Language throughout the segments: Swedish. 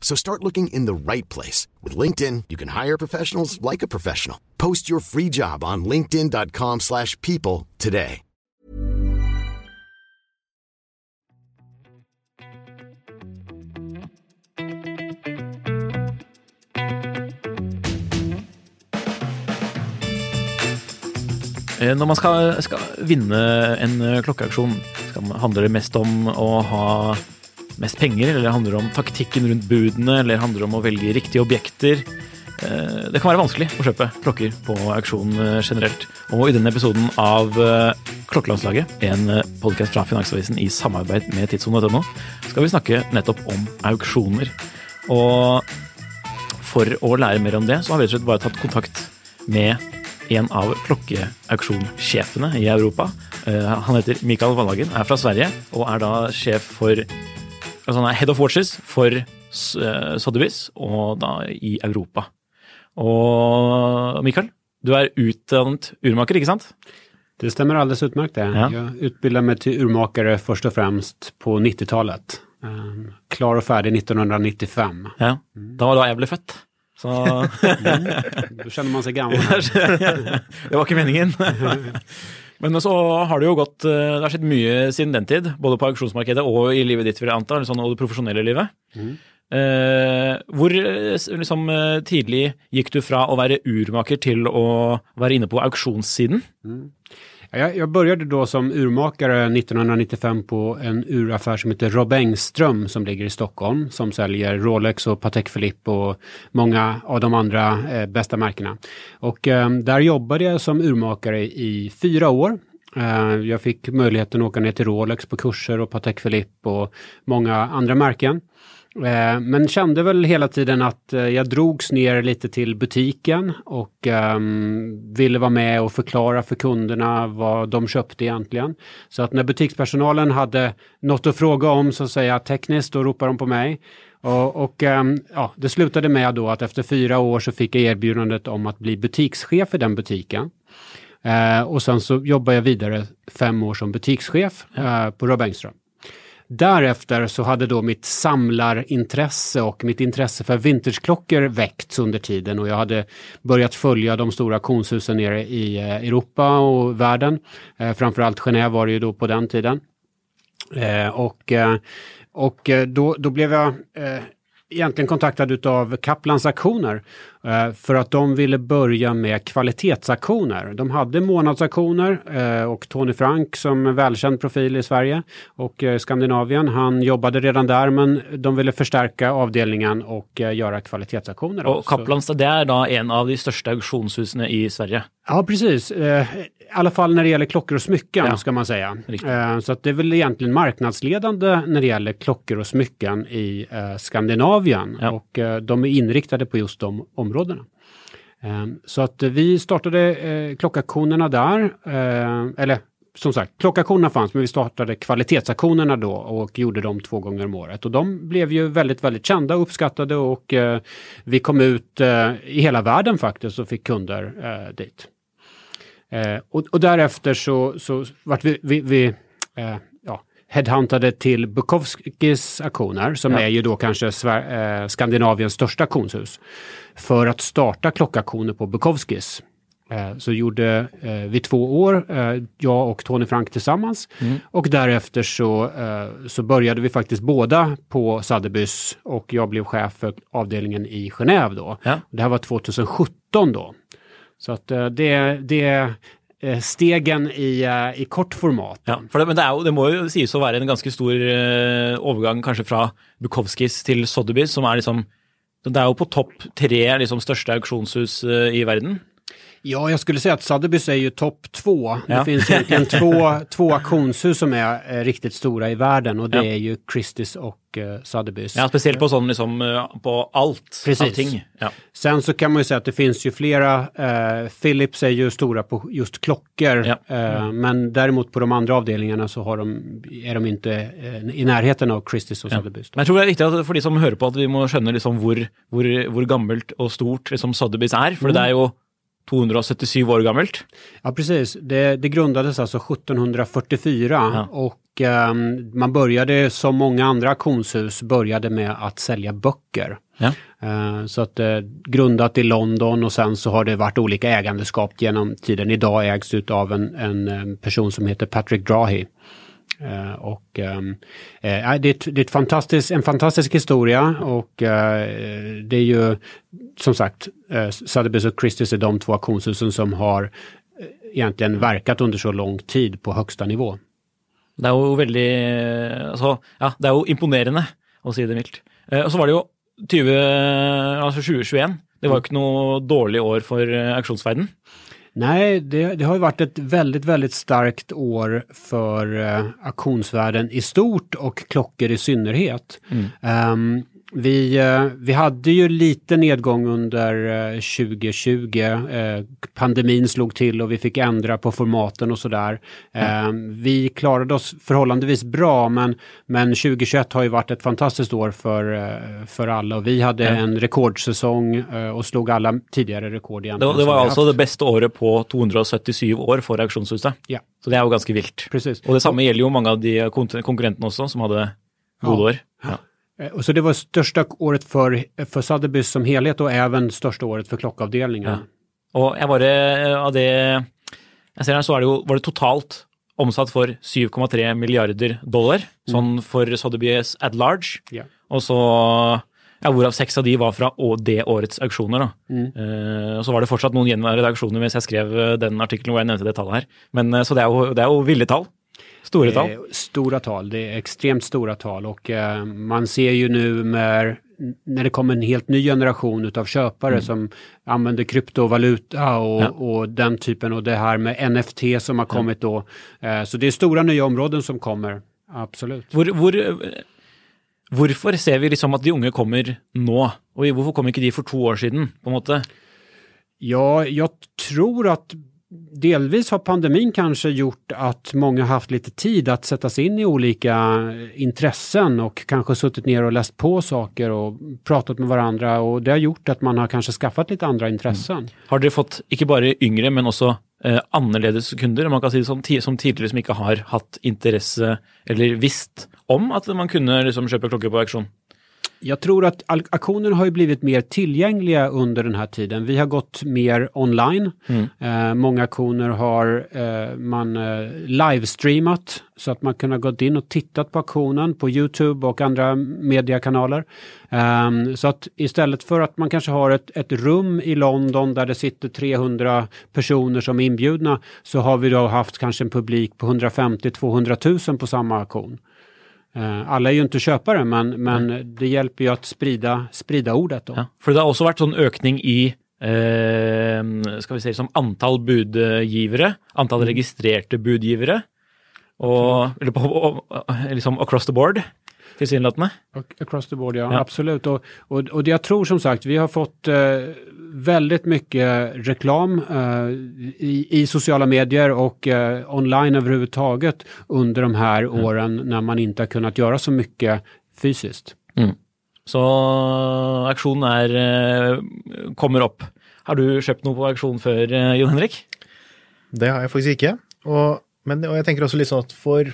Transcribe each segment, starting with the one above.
So start looking in the right place. With LinkedIn, you can hire professionals like a professional. Post your free job on linkedin.com slash people today. Eh, Når man skal, skal vinne en eh, klokkeauksjon, handler det mest om å ha mest penger, eller handler det om taktikken rundt budene, eller handler det om å velge riktige objekter? Eh, det kan være vanskelig å kjøpe klokker på auksjon eh, generellt. generelt. Og i denne episoden av Klocklandslaget, Klokkelandslaget, en podkast fra Finansavisen i samarbeid med tidssonen.no, skal vi snakke nettopp om auksjoner. Og for å lære mer om det, så har vi rett og slett bare tatt kontakt med en av klokkeauksjonssjefene i Europa. Han heter Mikael Wallhagen, er fra Sverige og er da sjef for altså Han er head of watches for eh, Sotheby's, og da i Europa. Og Mikael, du er utdannet urmaker, ikke sant? Det stämmer alldeles utmärkt det. Ja. Jag utbildade mig till urmakare först och främst på 90-talet. Um, klar och färdig 1995. Ja. Da var da jeg ble født. Så Då känner man sig gammal. det var ikke meningen. Men så har det jo gått eh, Det har skjedd mye siden den tid, både på auksjonsmarkedet og i livet ditt, vil jeg anta, sånn, og det profesjonelle livet. Eh, hvor eh, s- liksom, eh, tidlig gikk du fra å være urmaker til å være inne på auksjonssiden? Jag, jag började då som urmakare 1995 på en uraffär som heter Rob Engström som ligger i Stockholm som säljer Rolex och Patek Philippe och många av de andra eh, bästa märkena. Och eh, där jobbade jag som urmakare i fyra år. Eh, jag fick möjligheten att åka ner till Rolex på kurser och Patek Philippe och många andra märken. Eh, Men kände väl hela tiden att eh, jag drogs ner lite till butiken och ehm, ville vara med och förklara för kunderna vad de köpte egentligen. Så att när butikspersonalen hade något att fråga om så att säga tekniskt, då ropade de på mig. Och, och ehm, ja, det slutade med då att efter fyra år så fick jag erbjudandet om att bli butikschef i den butiken. Eh, och sen så jobbade jag vidare fem år som butikschef eh, på Rob Engström. Därefter så hade då mitt samlarintresse och mitt intresse för vintageklockor väckts under tiden och jag hade börjat följa de stora auktionshusen nere i eh, Europa och världen. Eh, framförallt Genève var det ju då på den tiden. Eh, och eh, och eh, då, då blev jag eh, egentligen kontaktad utav Kaplans aktioner för att de ville börja med kvalitetsaktioner. De hade månadsaktioner eh, och Tony Frank som välkänd profil i Sverige och eh, Skandinavien, han jobbade redan där men de ville förstärka avdelningen og eh, göra kvalitetsaktioner. då. Og Så- Kaplan's, det er da en av de største auksjonshusene i Sverige. Ja, precis. Eh, I alla fall när det gäller klockor och smycken Ja, ska man säga. riktigt. Eh, så att det är väl egentligen marknadsledande när det gäller klockor och smycken i eh, Skandinavien. Ja. Och eh, de är inriktade på just de områdena områdena. Ehm, så att vi startade eh, klockaktionerna där. Ehm, eller som sagt, klockaktionerna fanns men vi startade kvalitetsaktionerna då och gjorde dem två gånger om året. Och de blev ju väldigt, väldigt kända och uppskattade och eh, vi kom ut eh, i hela världen faktiskt och fick kunder dit. Ehm, och, och därefter så, så vart vi, vi, vi headhuntade till Bukowskis aktioner som Ja. är ju då kanske Sver- eh, Skandinaviens största auktionshus. För att starta klockaktioner på Bukowskis. Eh, så gjorde eh, vi två år, eh, jag och Tony Frank tillsammans. Och därefter så, eh, så började vi faktiskt båda på Sotheby's och jag blev chef för avdelningen i Genève då. Ja. Det här var 2017 då. Så att eh, det, det Eh, stegen i, eh, i kort format. Ja, for det, men det, er jo, det må jo sies å være en ganske stor eh, overgang kanskje fra Bukowskis til Sotheby's, som er liksom Det er jo på topp tre liksom, største auksjonshus eh, i verden. Ja, jag skulle säga att Sotheby's är ju topp två. Det Ja. finns egentligen två, två auktionshus som är eh, riktigt stora i världen och det Ja. är ju Christie's och eh, Sotheby's. Ja, Spesielt på sånn liksom eh, på alt. Precis. Allting. Ja. Sen så kan man ju säga att det finns ju flera, eh, Philips är ju stora på just klockor, Ja. eh, men däremot på de andra avdelningarna så har de, är de inte eh, i närheten av Christie's og Sotheby's. Men jeg tror det viktig at for de som hører på, at vi må skjønne liksom hvor, hvor gammelt og stort liksom Sotheby's er. For det er jo 277 år gammelt. Ja, precis. Det, det grundades alltså 1744 Ja. och ehm, man började som många andra auktionshus började med att sälja böcker. Ja. Eh, Så att eh, grundat i London och sen så har det varit olika ägandeskap genom tiden. Idag ägs det av en, en eh, person som heter Patrick Drahi. Eh, och ehm, eh, det är, ett, det är en fantastisk historia och eh, det är ju som sagt eh, Sotheby's och Christie's är de två auktionshusen som har eh, egentligen verkat under så lång tid på högsta nivå. Det er jo veldig altså, Ja, det er jo imponerende, å si det mildt. Eh, Og så var det jo 20, altså 2021. Det var jo ikke noe dårlig år for eh, auksjonsverden. Nej, det, det har ju varit ett väldigt, väldigt starkt år för eh, auktionsvärlden i stort och klockor i synnerhet. Ehm, vi, eh, vi hade ju lite nedgång under eh, 2020. Eh, pandemin slog till och vi fick ändra på formaten och sådär. Ehm, vi klarade oss förhållandevis bra men, men 2021 har ju varit ett fantastiskt år för, eh, för alla och vi hade Ja. en rekordsäsong eh, och slog alla tidigare rekord Det, det var haft. det beste året på 277 år for auksjonshuset. Ja. Så det er jo ganske vilt. Precis. Og det samme gjelder jo mange av de kon- konkurrentene også, som hadde gode Ja. år. Ja. Eh, Och så det var största året för, för Sotheby's som helhet och även största året för klockavdelningen. Ja. Og jeg bare, av det jeg ser her, så er det jo, var det totalt omsatt for 7,3 milliarder dollar, sånn for Sotheby's at large. Ja. Og så, ja, hvorav seks av de var fra å- det årets auksjoner. da. Mm. Eh, og så var det fortsatt noen gjenværende auksjoner mens jeg skrev eh, den artikkelen hvor jeg nevnte det tallet her. Men eh, Så det er jo, det er jo ville tall. Store tall. Det är stora tal, det är extremt stora tal och eh, man ser ju nu med, när det kommer en helt ny generation utav köpare som använder kryptovaluta och, Ja. och den typen och det här med NFT som har kommit då. Eh, så det är stora nya områden som kommer, absolut. Hvor, eh, hvorfor ser vi liksom at de unge kommer nå, og hvorfor kom ikke de for to år siden? på en måte? Ja, jag tror att delvis har pandemin kanske gjort att många haft lite tid att sätta sig in i olika intressen och kanske suttit ner och läst på saker och pratat med varandra och det har gjort att man har kanske skaffat lite andra intressen. Har dere fått ikke bare yngre, men også eh, annerledes kunder, man kan det som, som tidligere som ikke har hatt interesse eller visst om at man kunne liksom kjøpe klokker på auksjon? Jag tror att auktionerna har ju blivit mer tillgängliga under den här tiden. Vi har gått mer online. Eh, många auktioner har eh, man eh, livestreamat så att man kunnat gått in och tittat på auktionen på Youtube och andra mediekanaler. Ehm, så att istället för att man kanske har ett, ett rum i London där det sitter 300 personer som är inbjudna så har vi då haft kanske en publik på 150-200 000 på samma auktion. Eh, Alla är ju inte köpare men, men det hjälper ju att sprida, sprida ordet. Då. Ja, for det har også vært sånn økning i eh, skal vi si, som antall budgivere, antall registrerte budgivere, og, eller på, og, liksom across the board, Across the board, ja, Ja. absolut. Och, och, och det jag tror som sagt, vi har fått eh, väldigt mycket reklam eh, i, i sociala medier och eh, online överhuvudtaget under de här åren när man inte har kunnat göra så mycket fysiskt. Så auksjonen er, eh, kommer opp. Har du kjøpt noe på auksjon før, eh, Jon Henrik? Det har jeg faktisk ikke. Og, men, og jeg tenker også litt sånn at for,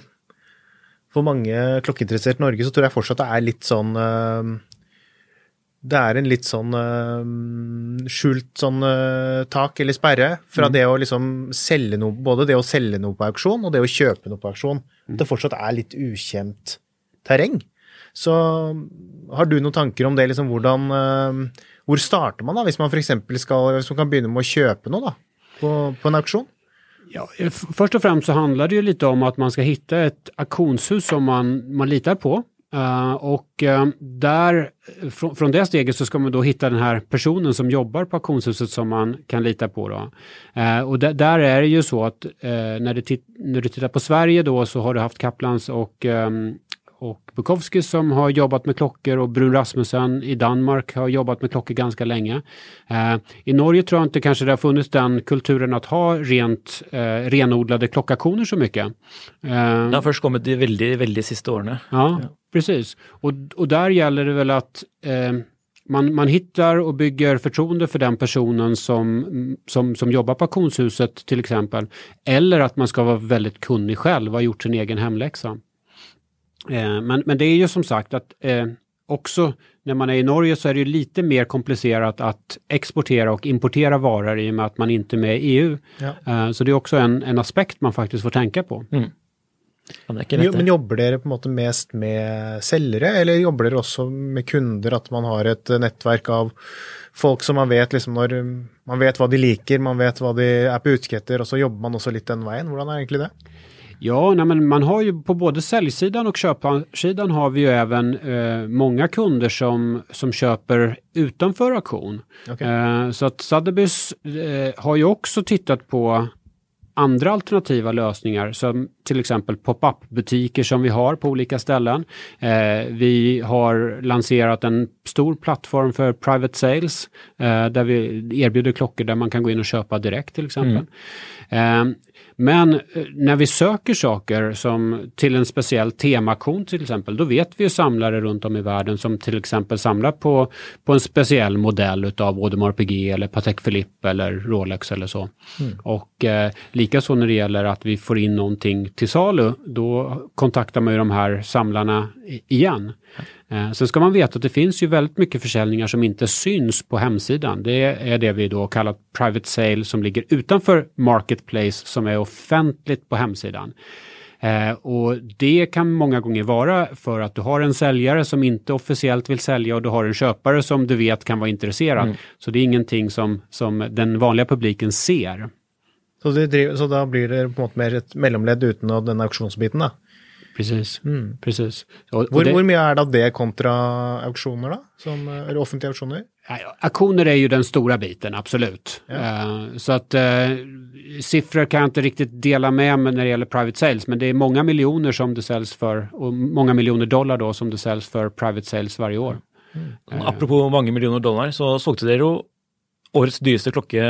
for mange klokkeinteresserte i Norge, så tror jeg fortsatt det er litt sånn eh, Det er en litt sånn eh, skjult sånn eh, tak eller sperre fra det å liksom selge noe Både det å selge noe på auksjon og det å kjøpe noe på auksjon. At det fortsatt er litt ukjent terreng. Så har du noen tanker om det, liksom hvordan eh, Hvor starter man da, hvis man f.eks. skal Hvis man kan begynne med å kjøpe noe da, på, på en auksjon? Ja, först och främst så handlar det ju lite om att man ska hitta ett auktionshus som man, man litar på. Uh, och uh, där, från, från det steget så ska man då hitta den här personen som jobbar på auktionshuset som man kan lita på. Då. Uh, och där är det ju så att när, du när du tittar på Sverige då så har du haft Kaplans och um, och Bukowski som har jobbat med klockor och Brun Rasmussen i Danmark har jobbat med klockor ganska länge. Eh, I Norge tror jag inte kanske det har funnits den kulturen att ha rent eh, renodlade klockaktioner så mycket. Eh, det har först kommit de väldigt, väldigt sista åren. Ja, ja, precis. Och, och där gäller det väl att eh, man, man hittar och bygger förtroende för den personen som, som, som jobbar på auktionshuset till exempel. Eller att man ska vara väldigt kunnig själv och ha gjort sin egen hemläxa. Eh, men, men det är ju som sagt att eh, också när man är i Norge så är det lite mer komplicerat att exportera och importera varor i och med att man inte är med i EU. Ja. Eh, så det är också en, en aspekt man faktiskt får tänka på. Mm. Men, men jobbar dere på en måte mest med säljare eller jobbar dere också med kunder, att man har ett nätverk av folk som man vet liksom när man vet vad de liker, man vet vad de är på utkik och så jobbar man också lite den vägen. Hur är egentligen det? Ja, nej, men man har ju på både säljsidan och köparsidan har vi ju även eh, många kunder som, som köper utanför auktion. Okay. Eh, så att Sotheby's eh, har ju också tittat på andra alternativa lösningar som till exempel pop-up butiker som vi har på olika ställen. Eh, vi har lanserat en stor plattform för private sales eh, där vi erbjuder klockor där man kan gå in och köpa direkt till exempel. Mm. Eh, men eh, när vi söker saker som till en speciell temaktion till exempel, då vet vi ju samlare runt om i världen som till exempel samlar på, på en speciell modell utav Audemars Piguet eller Patek Philippe eller Rolex eller så. Mm. Och eh, likaså när det gäller att vi får in någonting till salu, då kontaktar man ju de här samlarna igen. Eh, sen ska man veta att det finns ju väldigt mycket försäljningar som inte syns på hemsidan. Det är det vi då kallar private sale som ligger utanför marketplace som är offentligt på hemsidan. Eh, och det kan många gånger vara för att du har en säljare som inte officiellt vill sälja och du har en köpare som du vet kan vara intresserad. Mm. Så det är ingenting som, som den vanliga publiken ser. Så, det, så då blir det på något mer ett mellanled utan den auktionsbiten? Då? Precis. Mm. Precis. Och, och det, hur mycket är det av det kontra auktioner då? Som, eller offentliga auktioner? Auktioner är ju den stora biten, absolut. Ja. Uh, så att uh, siffror kan jag inte riktigt dela med mig när det gäller private sales, men det är många miljoner som det säljs för och många miljoner dollar då som det säljs för private sales varje år. Mm. Uh, Apropå många miljoner dollar så såg det ju årets dyraste klocka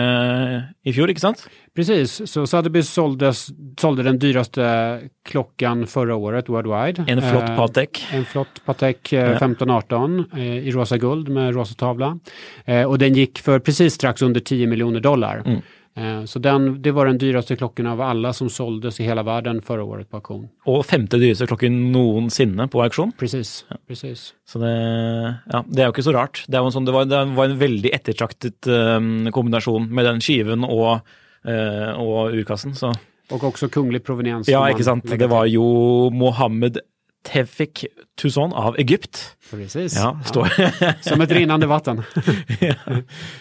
i fjol, inte sant? Precis, så Sotheby's såldes, sålde den dyraste klockan förra året worldwide. En flott eh, Patek. En flott Patek eh, 1518 eh, i rosa guld med rosa tavla. Eh, och den gick för precis strax under 10 miljoner dollar. Mm. Eh, så den, det var den dyraste klockan av alla som såldes i hela världen förra året på auktion. Och femte dyraste klockan någonsin på auktion. Precis. Ja. precis. Så det, ja, det är ju inte så rart. Det, var en, sån, det, var, det var en väldigt eftertraktad um, kombination med den skiven och, uh, och urkassen. Så. Och också kunglig proveniens. Ja, inte sant. Det var ju Mohammed Tevfik Tuzon av Egypt. Precis. Ja. Ja. Som ett rinnande vatten. ja.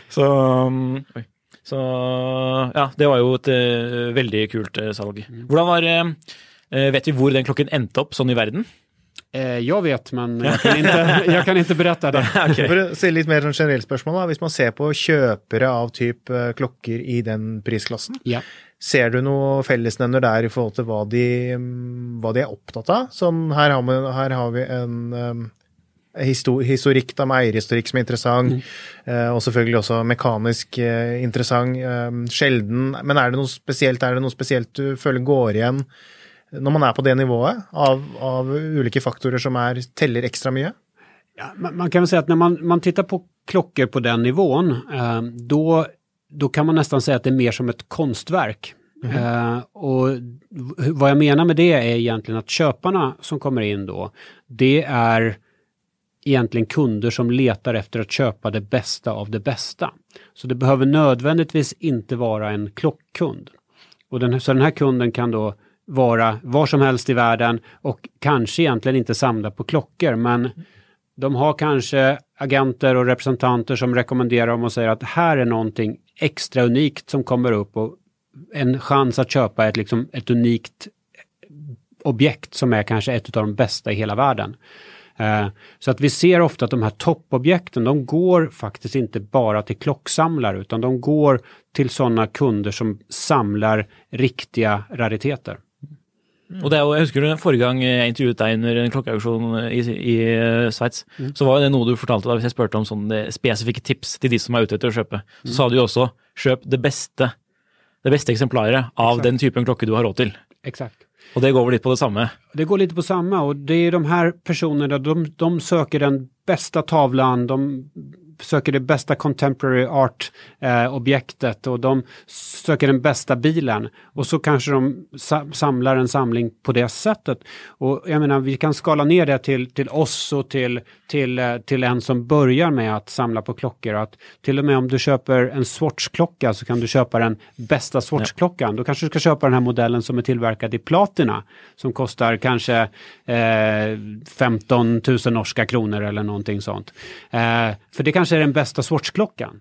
Så, um, så ja, det var ju ett uh, väldigt kult uh, salg. Mm. var, uh, vet vi var den klockan endte upp sån i världen? Jag vet, men jag kan inte, jag kan inte berätta det. okay. For å se litt mer sånn generelt spørsmål, da. Hvis man ser på kjøpere av typ klokker i den prisklassen, ja. ser du noe fellesnevner der i forhold til hva de, hva de er opptatt av? Sånn, her, har vi, her har vi en um, historikk, da, med eierhistorikk som er interessant, mm. eh, og selvfølgelig også mekanisk eh, interessant. Eh, sjelden. Men er det noe spesielt er det noe spesielt du føler går igjen når man er på det nivået, av, av ulike faktorer som är, teller extra mycket? Ja, man, man, kan väl säga att när man, man tittar på klockor på den nivån, eh, då, då kan man nästan säga att det är mer som ett konstverk. Mm. Uh, och vad jag menar med det är egentligen att köparna som kommer in då, det är egentligen kunder som letar efter att köpa det bästa av det bästa. Så det behöver nödvändigtvis inte vara en klockkund. Och den, så den här kunden kan då vara var som helst i världen och kanske egentligen inte samla på klockor men de har kanske agenter och representanter som rekommenderar dem och säger att här är någonting extra unikt som kommer upp och en chans att köpa ett, liksom, ett unikt objekt som är kanske ett av de bästa i hela världen. Eh, så att vi ser ofta att de här toppobjekten, de går faktiskt inte bara till klocksamlare utan de går till sådana kunder som samlar riktiga rariteter. Mm. Og det jeg husker du Forrige gang jeg intervjuet deg under en klokkeauksjon i, i eh, Sveits, mm. så var det noe du fortalte hvis jeg spurte om spesifikke tips til de som er ute etter å kjøpe. Så mm. sa du jo også kjøp det beste, det beste eksemplaret av Exakt. den typen klokke du har råd til. Exakt. Och det går väl lite på detsamma? Det går lite på samma och det är de här personerna, de, de söker den bästa tavlan, de söker det bästa contemporary art-objektet eh, och de söker den bästa bilen. Och så kanske de sa samlar en samling på det sättet. Och jag menar, vi kan skala ner det till, till oss och till, till, eh, till en som börjar med att samla på klockor. Att till och med om du köper en Swatch-klocka så kan du köpa den bästa Swatch-klockan. Ja. Då kanske du ska köpa den här modellen som är tillverkad i platina. Som kostar kanske eh, 15 000 norska kronor eller någonting sånt. Eh, för det kanske är den bästa Swatch-klockan.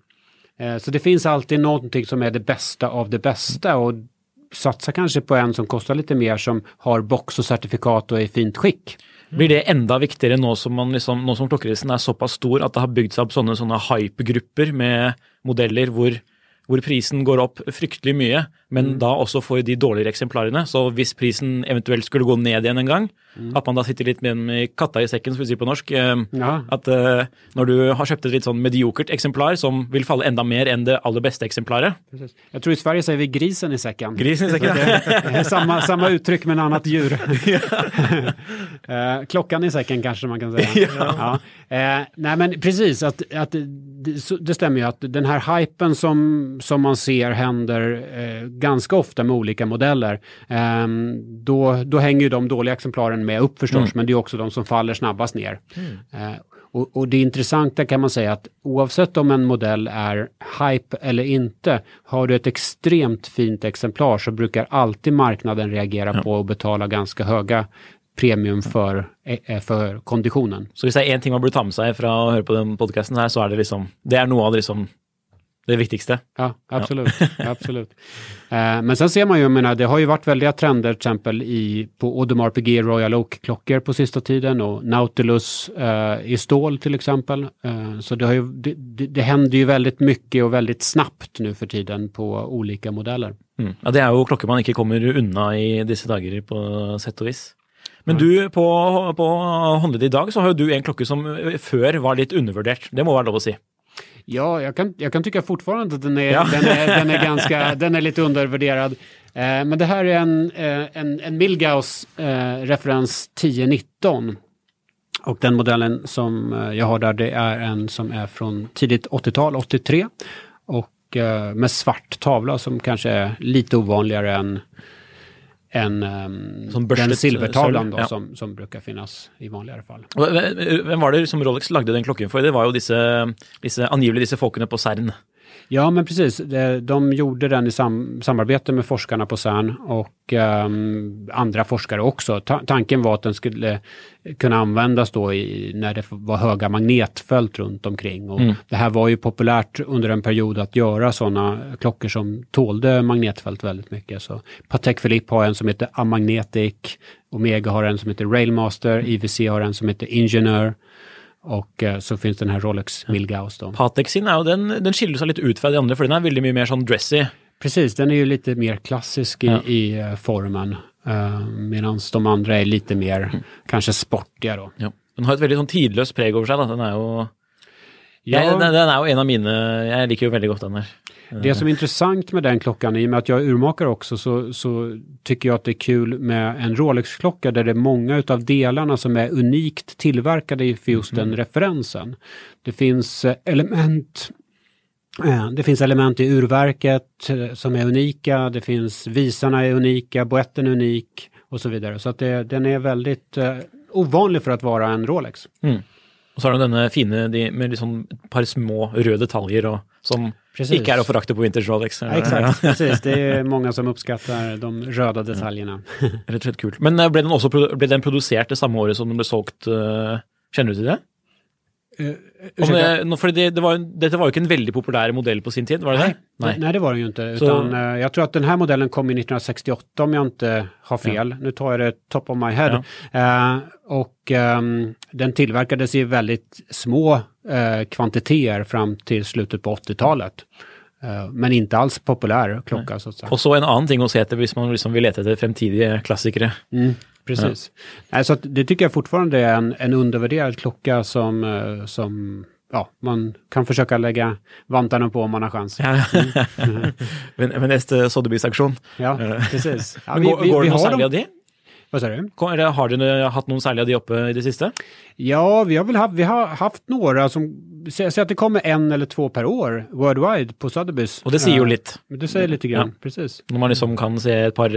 Eh, så det finns alltid någonting som är det bästa av det bästa och satsa kanske på en som kostar lite mer som har box och certifikat och är i fint skick. Blir det enda viktigere nå som, man liksom, nå som klokkerisen er såpass stor at det har seg opp sånne, sånne hype-grupper med modeller hvor prisen går opp fryktelig mye, men mm. da også for de dårligere eksemplarene. Så hvis prisen eventuelt skulle gå ned igjen en gang, mm. at man da sitter litt med katta i sekken, som vi sier på norsk. Eh, ja. At uh, når du har kjøpt et litt sånn mediokert eksemplar som vil falle enda mer enn det aller beste eksemplaret Precis. Jeg tror i Sverige sier vi grisen i sekken. Grisen i sekken, ja. samme, samme uttrykk, men annet djur. uh, klockan i sekken, kanskje man kan si. ja. ja. Uh, nej men precis, att, att det, det stämmer ju att den här hypen som som man ser händer eh, ganska ofta med olika modeller. Eh, då, då hänger ju de dåliga exemplaren med upp förstås, mm. men det är också de som faller snabbast ner. Mm. Eh, och, och, det intressanta kan man säga att oavsett om en modell är hype eller inte, har du ett extremt fint exemplar så brukar alltid marknaden reagera ja. på och betala ganska höga premium för, eh, för konditionen. Så hvis det er én ting man burde ta med seg fra å høre på den podkasten her, så er det liksom Det er noe av det liksom det viktigaste. Ja, absolut. Ja. absolut. Eh, men sen ser man ju, jag menar, det har ju varit väldiga trender till exempel i, på Audemars PG Royal Oak-klockor på sista tiden och Nautilus eh, i stål till exempel. Eh, så det, har ju, det, det, det händer ju väldigt mycket och väldigt snabbt nu för tiden på olika modeller. Mm. Ja, det är ju klockor man inte kommer undan i dessa dagar på sätt och vis. Men du, på, på håndledet idag så har du en klocka som förr var lite undervärderad. Det må vara lov att säga. Ja, jag kan, jag kan tycka fortfarande att den är, ja. den är, den är, ganska, den är lite undervärderad. Eh, men det här är en, eh, en, en Milgauss eh, referens 1019. Och den modellen som eh, jag har där det är en som är från tidigt 80-tal, 83. Och eh, med svart tavla som kanske är lite ovanligare än än um, den silvertavlan då, ja. som, som brukar finnas i vanligare fall. Vem var det som Rolex lagde den klokken för? Det var ju dessa, dessa angivligt dessa folkene på CERN. Ja, men precis. De gjorde den i sam samarbete med forskarna på CERN och um, andra forskare också. Ta tanken var att den skulle kunna användas då i, när det var höga magnetfält runt omkring. Och mm. Det här var ju populärt under en period att göra sådana klockor som tålde magnetfält väldigt mycket. Så Patek Philippe har en som heter Amagnetic, Omega har en som heter Railmaster, IWC har en som heter Ingenieur. Och eh, så finns den här Rolex Milgauss då. Sin är, den, den skiljer sig lite ut från de andra för den är väldigt mycket mer sån dressy. Precis, den är ju lite mer klassisk i, ja. i uh, formen. Uh, Medan de andra är lite mer mm. kanske sportiga då. Ja. Den har ett väldigt tidlöst präg över sig. Då. Den är ju... Ja. Den, den, den, är ju en av mina, jag liker ju väldigt gott den här. Det som är intressant med den klockan, i och med att jag är urmakare också, så, så tycker jag att det är kul med en Rolex-klocka där det är många utav delarna som är unikt tillverkade för just mm. den referensen. Det finns eh, element eh, det finns element i urverket eh, som är unika, det finns visarna är unika, boetten är unik och så vidare. Så att det, den är väldigt ovanlig för att vara en Rolex. Mm. Och så har den denna fina med liksom ett par små röda detaljer och, som Precis. Icke är att förakta på Vintage Rolex. Ja, exakt, precis. Det är många som uppskattar de röda detaljerna. Rätt, rätt kul. Men blev den också blev den producerad det samma året som den blev sålt? Uh, känner du till det? Eh, Om för det, det var, ju- dette var jo ikke en veldig populær modell på sin tid, var det det? Nej. Nej, det var det ju inte. Så- Utan, eh, jag tror att den här modellen kom i 1968 om jag inte har fel. Nu tar jag det top of my head. Eh, och ehm, den tillverkades i väldigt små eh, kvantiteter fram till slutet på 80-talet. Eh, men inte alls populär klocka så att säga. Og så en annen ting å se etter hvis man liksom vil lete etter fremtidige klassikere. Mm, precis. Nej, så att det tycker jag fortfarande är en, en undervärderad klocka som, eh, som ja, man kan försöka lägga vantarna på om man har chans. Ja. ved, ved neste Sotheby's-aksjon. Ja, precis. Ja, Men går, går det noe har særlig dem- av de? Vad sa du? Har hatt noen særlig av de oppe i det siste? Ja, vi har väl haft, vi har haft några som, säg att det kommer en eller två per år worldwide på Sotheby's. Og det sier jo Eh, litt. men Det säger lite grann, Ja. precis. Når man liksom kan se et par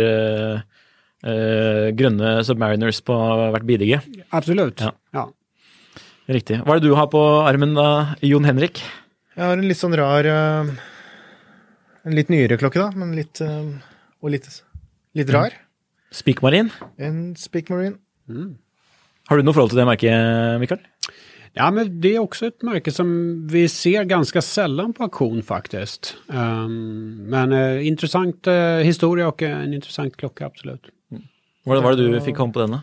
eh, grønne Submariners på hvert bidige. Absolut. Ja. Ja. Riktig. Hva er det du har på armen da, Jon Henrik? Jeg har en litt sånn rar eh, En litt nyere klokke, da, men litt eh, Og litt, litt rar. Speakmarin. En Speak Marine. Har du noe forhold til det merket, Mikael? ja, men det är också ett märke som vi ser ganska sällan på auktion faktiskt. Ehm, men eh, intressant eh, historia och en intressant klocka, absolut. Hvordan var det du fikk komme på denne?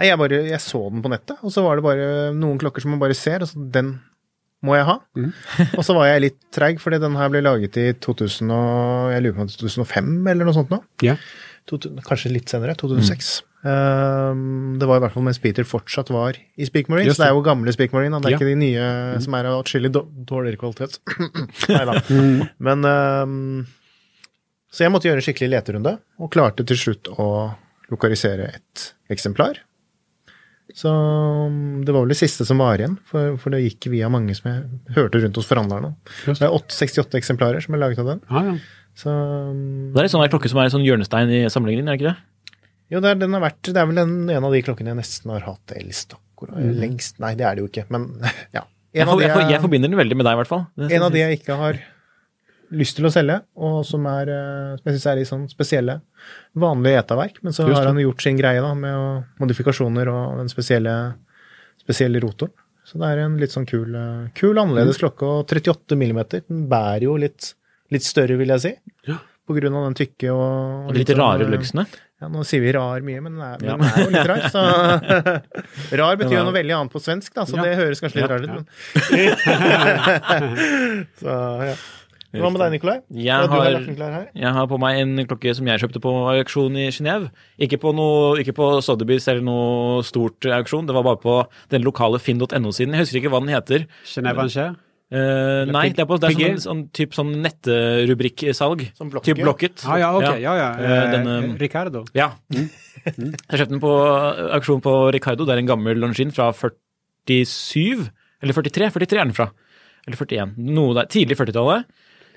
Nei, jeg, bare, jeg så den på nettet, og så var det bare noen klokker som man bare ser, og så den må jeg ha. og så var jeg litt treig, fordi den her ble laget i 2000 og, jeg lurer på om det var 2005 eller noe sånt nå. Ja. 2000, kanskje litt senere, 2006. Um, det var i hvert fall mens Peter fortsatt var i Speak Marine, Just så det er jo gamle Speak Marine, det er Ja. ikke de nye som er av atskillig då- dårligere kvalitet. Nei da. Men um, Så jeg måtte gjøre en skikkelig leterunde, og klarte til slutt å lokalisere et eksemplar. Så um, det var vel det siste som var igjen, for, for det gikk via mange som jeg hørte rundt hos forhandlerne. Det er 8, 68 eksemplarer som er laget av den. Ja, ja. Så um, Det er en sånn klokke som er en sånn hjørnestein i samlingen din, er det ikke det? Jo, det er, den har vært, det er vel en, en av de klokkene jeg nesten har hatt elst akkurat. Lengst Nei, det er det jo ikke, men ja. Jeg, jeg, jeg jeg, forbinder den veldig med deg, i hvert fall. Det en av de jeg ikke har lyst til å selge, og som, er, som jeg syns er i sånn spesielle, vanlige etaverk. Men så har han gjort sin greie da, med å, modifikasjoner og den spesielle, spesielle rotoren. Så det er en litt sånn kul, eh, kul annerledes klokke, og 38 millimeter. Den bærer jo litt, litt større, vil jeg si. Ja. På grunn av den tykke og, Og litt sånn, rare eh, lugsene. Ja, nå sier vi rar mye, men den er, Ja. den er jo litt rar. Så rar betyr jo noe veldig annet på svensk, da, så Ja. det høres kanskje litt rart ut. Men. så, ja. Hva med deg, Nikolai? Jeg har? Jeg har på meg en klokke som jeg kjøpte på auksjon i Genéve. Ikke på, noe, ikke på Sotheby's eller noe stort auksjon, det var bare på den lokale finn.no-siden. Jeg husker ikke hva den heter. Genève Angers? Eh, nei, det er, på, det er sånn, sånn, typ sånn nettrubrikksalg. Typ Blocket. Ja, ja, okej. Ja, ja. Eh, Eh, den, eh, Ricardo. Ja. Jeg kjøpte den på auksjon på Ricardo. Det er en gammel Longines fra 47, eller 43. 43 er den fra. Eller 41. Noe der. Tidlig 40-tallet.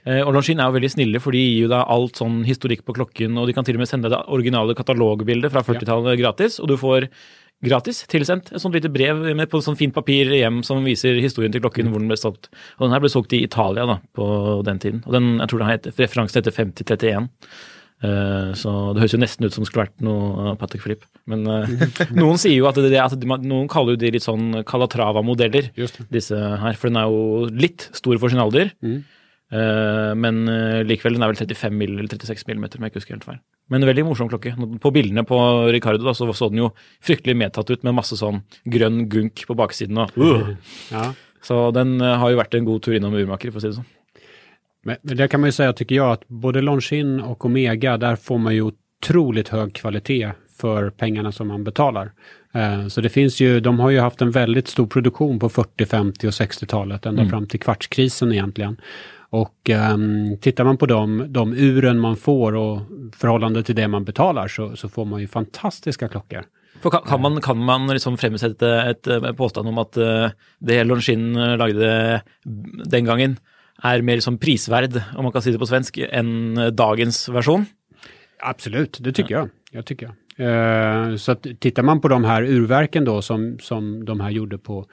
Eh, og Longines er jo veldig snille, for de gir jo deg alt sånn historikk på klokken, og de kan til og med sende deg originale katalogbildet fra 40-tallet gratis, og du får gratis tilsendt et sånt lite brev med på sånn fint papir hjem som viser historien til klokken, hvor den ble solgt. Og den her ble solgt i Italia da, på den tiden. Og den, jeg tror den har et referanse heter 5031. Eh, så det høres jo nesten ut som det skulle vært noe av Patek Philippe. Men eh, noen sier jo at, det, at de, noen kaller jo de litt sånn Calatrava-modeller, disse her. For den er jo litt stor for sin alder. Eh, men eh, likevel, den er vel 35 mill. eller 36 millimeter, om jeg ikke husker helt feil. Men en veldig morsom klokke. På bildene på Ricardo da, så, så den jo fryktelig medtatt ut med masse sånn grønn gunk på baksiden. Og, uh. Ja. Så den eh, har jo vært en god tur innom urmaker, for å si det sånn. Men, men det kan man ju säga, tycker jag, att både Longines och Omega, där får man ju otroligt hög kvalitet för pengarna som man betalar. Eh, så det finns ju, de har ju haft en väldigt stor produktion på 40, 50 och 60-talet, ända fram till kvartskrisen egentligen. Och ehm, tittar man på de, de uren man får och förhållande till det man betalar så, så får man ju fantastiska klockor. Kan, kan man, kan man liksom fremsette et, eh, påstand om at eh, det Longines eh, lagde den gangen, er mer liksom prisverd, om man kan si det på svensk, eh, dagens versjon? Absolut, det tycker jag. jag tycker jag. Eh, så att tittar man på de här urverken då som, som de här gjorde på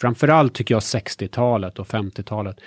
framförallt tycker jag 60-talet och 50-talet.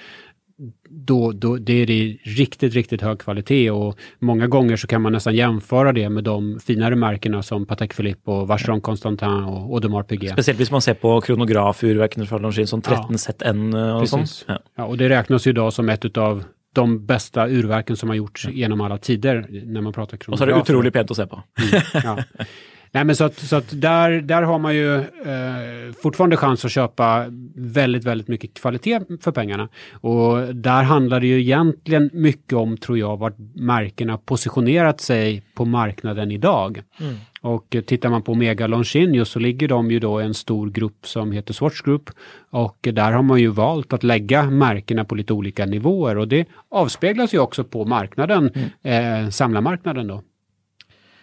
Då, då det är det riktigt, riktigt hög kvalitet och många gånger så kan man nästan jämföra det med de finare märkena som Patek Philippe och Vacheron Constantin och Audemars Piguet. Speciellt om man ser på kronografurverkene fra Longines som 13 ZN och sånt. Ja. ja, och det räknas ju idag som ett av de bästa urverken som har gjorts genom alla tider när man pratar kronograf. Och så är det otroligt pent att se på. Mm, ja. Nej, men så att, så att där, där har man ju eh, fortfarande chans att köpa väldigt, väldigt mycket kvalitet för pengarna. Och där handlar det ju egentligen mycket om, tror jag, vart märkena positionerat sig på marknaden idag. Mm. Och tittar man på Omega Longines så ligger de ju då i en stor grupp som heter Swatch Group. Och där har man ju valt att lägga märkena på lite olika nivåer och det avspeglas ju också på marknaden, mm. eh, samlarmarknaden då.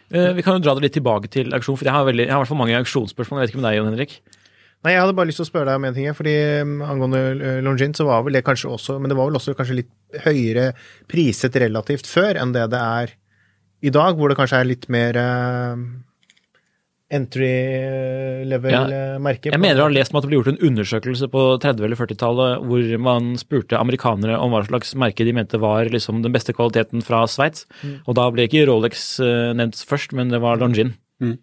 Uh, vi kan jo dra det litt tilbake til auksjon, for jeg har, veldig, jeg har i hvert fall mange auksjonsspørsmål. Jeg vet ikke med deg, Jon Henrik? Nei, jeg hadde bare lyst til å spørre deg om en ting. fordi eh, Angående eh, Longin, så var vel det kanskje også Men det var vel også kanskje litt høyere priset relativt før enn det det er i dag, hvor det kanskje er litt mer uh, entry level-merke. Ja, jeg mener du har lest om at det ble gjort en undersøkelse på 30- eller 40-tallet hvor man spurte amerikanere om hva slags merke de mente var liksom den beste kvaliteten fra Sveits. Mm. Og da ble ikke Rolex uh, nevnt først, men det var Longin. Mm.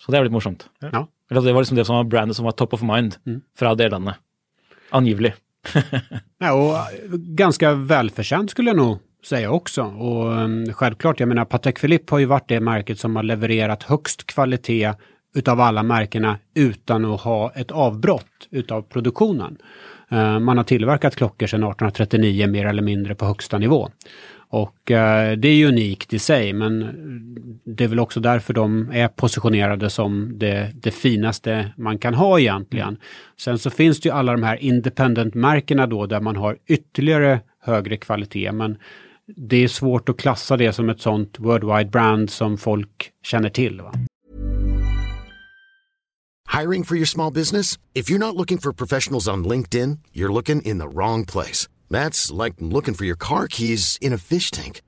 Så det er litt morsomt. Ja. Eller Det var liksom det som var brandet som var top of mind mm. fra det landet. Angivelig. ja, och ganska välförtjänt skulle jag säga också. Och um, självklart, jag menar Patek Philippe har ju varit det märket som har levererat högst kvalitet utav alla märkena utan att ha ett avbrott utav produktionen. Uh, man har tillverkat klockor sedan 1839 mer eller mindre på högsta nivå. Och uh, det är ju unikt i sig men det är väl också därför de är positionerade som det, det finaste man kan ha egentligen. Sen så finns det ju alla de här independent-märkena då där man har ytterligare högre kvalitet men det är svårt att klassa det som ett sånt worldwide brand som folk känner till. Va? Hiring for your small business? If you're not looking for professionals on LinkedIn, you're looking in the wrong place. That's like looking for your car keys in a fish tank.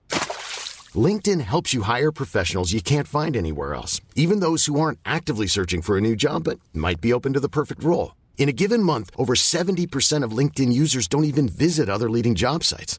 LinkedIn helps you hire professionals you can't find anywhere else, even those who aren't actively searching for a new job but might be open to the perfect role. In a given month, over 70% of LinkedIn users don't even visit other leading job sites.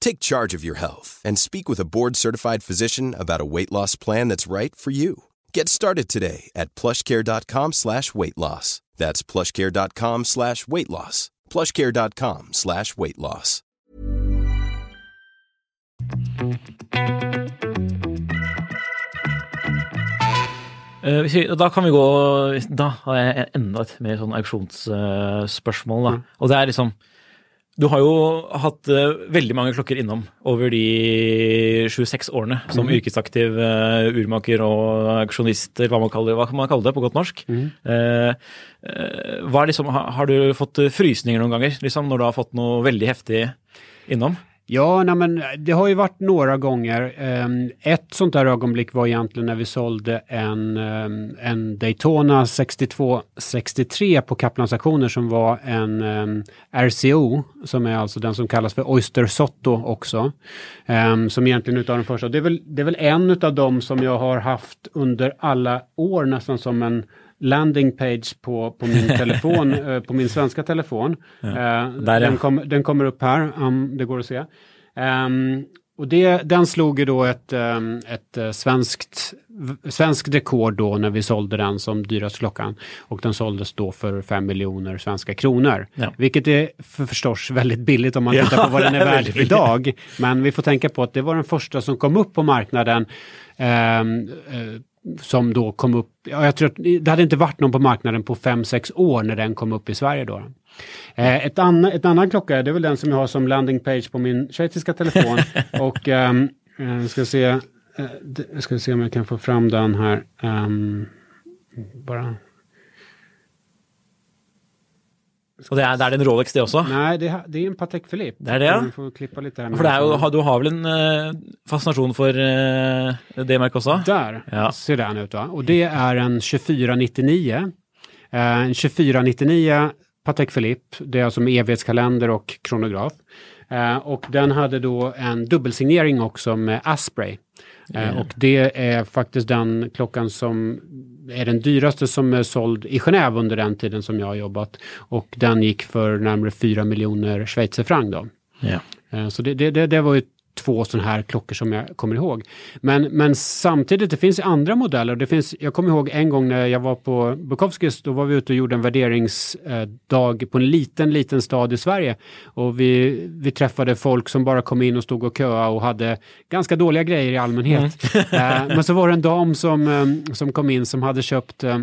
Take charge of your health and speak with a board certified physician about a weight loss plan that's right for you. Get started today at plushcare.com slash weight loss. That's plushcare.com slash weight loss. Plushcare.com slash weight loss. Uh, da kan vi gå Da har jeg enda et mer sånn auksjonsspørsmål. Uh, mm. Og det er liksom Du har jo hatt uh, veldig mange klokker innom over de sju-seks årene som mm. yrkesaktiv uh, urmaker og aksjonister, hva man kaller, hva man kalle det på godt norsk. Mm. Uh, liksom, har, har, du fått frysninger noen ganger, liksom, når du har fått noe veldig heftig innom? Ja, nej, men det har ju varit några gånger. Um, ett sånt där ögonblick var egentligen när vi sålde en, um, en Daytona 6263 på kaplandsauktioner som var en ehm, um, RCO, som är alltså den som kallas för Oyster Sotto också. som egentligen utav den första. Det är väl, det är väl en utav dem som jag har haft under alla år nästan som en landing page på, på min telefon, eh, på min svenska telefon. Ja, uh, den, kom, den, kommer upp här, om det går att se. Um, och det, den slog ju då ett, um, ett uh, svenskt, svenskt rekord då när vi sålde den som dyrast klockan. Och den såldes då för 5 miljoner svenska kronor. Ja. Vilket är för förstås väldigt billigt om man ja, tittar på vad den är värd idag. Men vi får tänka på att det var den första som kom upp på marknaden um, uh, som då kom upp, ja, jag tror att det hade inte varit någon på marknaden på 5-6 år när den kom upp i Sverige då. Eh, ett, anna, ett annan klocka, det är väl den som jag har som landing page på min schweiziska telefon. och um, ska se, eh, ska se om jag kan få fram den här. Um, bara Og det er, det er en Rolex, det også? Nej, det, är- det är en Patek Philippe. Det är det, ja. Vi får lite här. For det er jo, du har vel en eh, fascinasjon for eh, det merket også? Där Ja. ser den ut va? Och det är en 2499. Eh, en 2499 Patek Philippe. Det är alltså med evighetskalender och kronograf. Eh, och den hade då en dubbelsignering också med Asprey. Eh, och det är faktiskt den klockan som är den dyraste som är såld i Genève under den tiden som jag har jobbat. Och den gick för närmare 4 miljoner schweizerfranc då. Ja. Eh, Så det, det, det, det var ju två sådana här klockor som jag kommer ihåg. Men, men samtidigt, det finns andra modeller. Det finns, jag kommer ihåg en gång när jag var på Bukowskis, då var vi ute och gjorde en värderingsdag på en liten, liten stad i Sverige. Och vi, vi träffade folk som bara kom in och stod och köa och hade ganska dåliga grejer i allmänhet. Eh, Men så var det en dam som, eh, som kom in som hade köpt eh,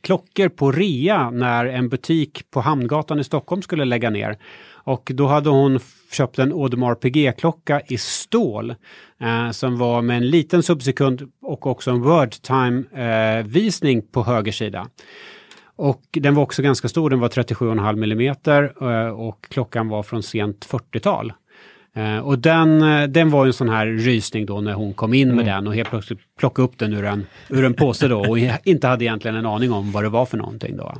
klockor på rea när en butik på Hamngatan i Stockholm skulle lägga ner. Och då hade hon köpt en Audemars PG-klocka i stål eh, som var med en liten subsekund och också en word time-visning eh, på höger sida. Och den var också ganska stor, den var 37,5 millimeter eh, och klockan var från sent 40-tal. Eh, och den, eh, den var en sån här rysning då när hon kom in med den och helt plötsligt plockade upp den ur en, ur en påse då och inte hade egentligen en aning om vad det var för någonting då.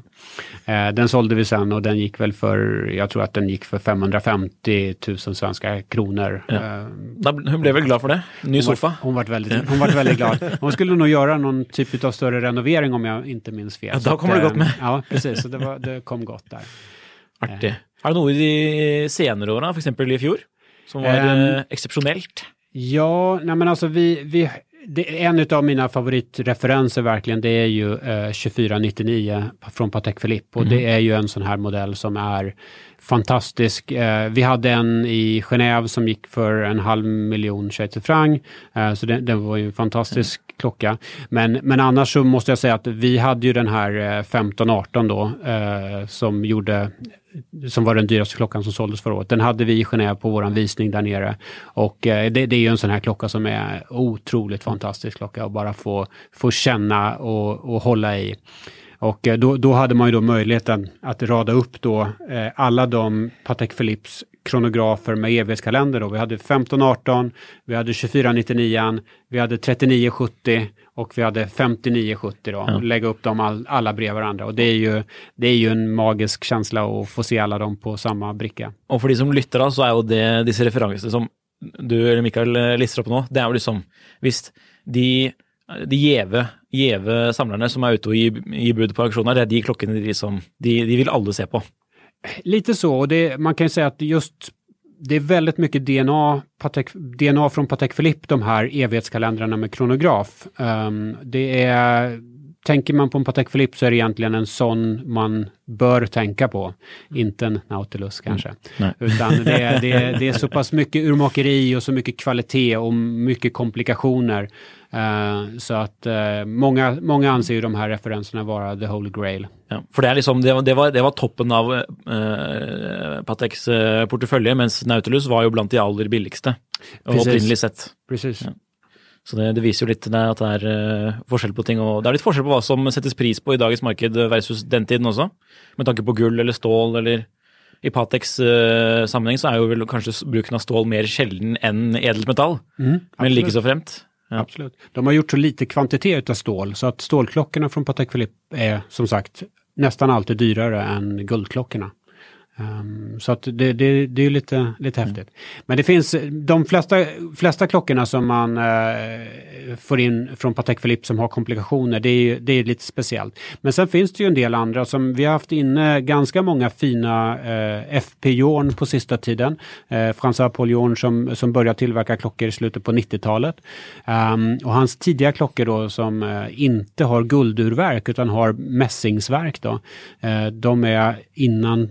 Eh, den sålde vi sen och den gick väl för, jag tror att den gick för 550 000 svenska kronor. Ja. Eh, Da, hun ble vel glad for det? Ny hon sofa? Var, hon var väldigt, hon var väldigt glad. Hon skulle nog göra någon typ av större renovering om jag inte minns fel. Ja, då kommer det gott med. Ja, precis. Så det, var, det kom gott där. Artig. Er det noe i de senere åra, f.eks. i fjor, som var Um, eh, eksepsjonelt? Ja, nej men alltså vi, vi det, en av mina favoritreferenser verkligen det är ju eh, 2499 från Patek Philippe och det är ju en sån här modell som är fantastisk. Eh, vi hade en i Genève som gick för en halv miljon schweizerfranc. Eh, så den, den var ju en fantastisk klocka. Men, men annars så måste jag säga att vi hade ju den här eh, 1518 då eh, som gjorde som var den dyraste klockan som såldes förra året. Den hade vi i Genève på våran visning där nere. Och eh, det, det är ju en sån här klocka som är otroligt fantastisk klocka att bara få, få känna och, och hålla i. Och eh, då, då hade man ju då möjligheten att rada upp då eh, alla de Patek Philippes kronografer med evighetskalender. Då. Vi hade 1518, vi hade 2499, vi hade 3970 och vi hade 5970 då. Lägga upp dem all, alla bredvid varandra. Och det är, ju, det är ju en magisk känsla att få se alla dem på samma bricka. Og for de som da, så er jo det disse referansene som du eller Mikael lister opp nå, det er jo liksom Hvis de, de gjeve, gjeve samlerne som er ute og gir, gir bud på auksjoner, det er de klokkene de, som, de, de vil alle se på. Lite så, och det, man kan ju säga att just det är väldigt mycket DNA, Patek, DNA från Patek Philippe, de här evighetskalendrarna med kronograf. Ehm, det är, tänker man på en Patek Philippe så är det egentligen en sån man bör tänka på. Inte en Nautilus kanske. Nej. Utan det är, det, det är så pass mycket urmakeri och så mycket kvalitet och mycket komplikationer. Eh, så att eh, många, många anser ju de här referenserna vara the holy grail. Ja, for det er liksom, det var, det var, det var toppen av eh, Pateks eh, portefølje, mens Nautilus var jo blant de aller. Og Precis. opprinnelig sett. Precis. Ja. Så det, det viser jo litt det at det er eh, forskjell på ting. Og det er litt forskjell på hva som settes pris på i dagens marked versus den tiden også. Med tanke på gull eller stål eller I Pateks eh, sammenheng så jo vel kanskje s- bruken av stål mer sjelden enn edelt metall. men absolut. like så fremt. Ja. Absolut. De har gjort så lite kvantitet av stål så att stålklockorna från Patek Philippe är som sagt nästan alltid dyrare än guldklockorna. Ehm, så att det, det, det är lite, lite häftigt. Men det finns de flesta, flesta klockorna som man eh, får in från Patek Philippe som har komplikationer, det är, det är lite speciellt. Men sen finns det ju en del andra som vi har haft inne ganska många fina eh, FP Jorn på sista tiden. Eh, François Paul Jorn som, som började tillverka klockor i slutet på 90-talet. Ehm, och hans tidiga klockor då som eh, inte har guldurverk utan har mässingsverk då. Eh, de är innan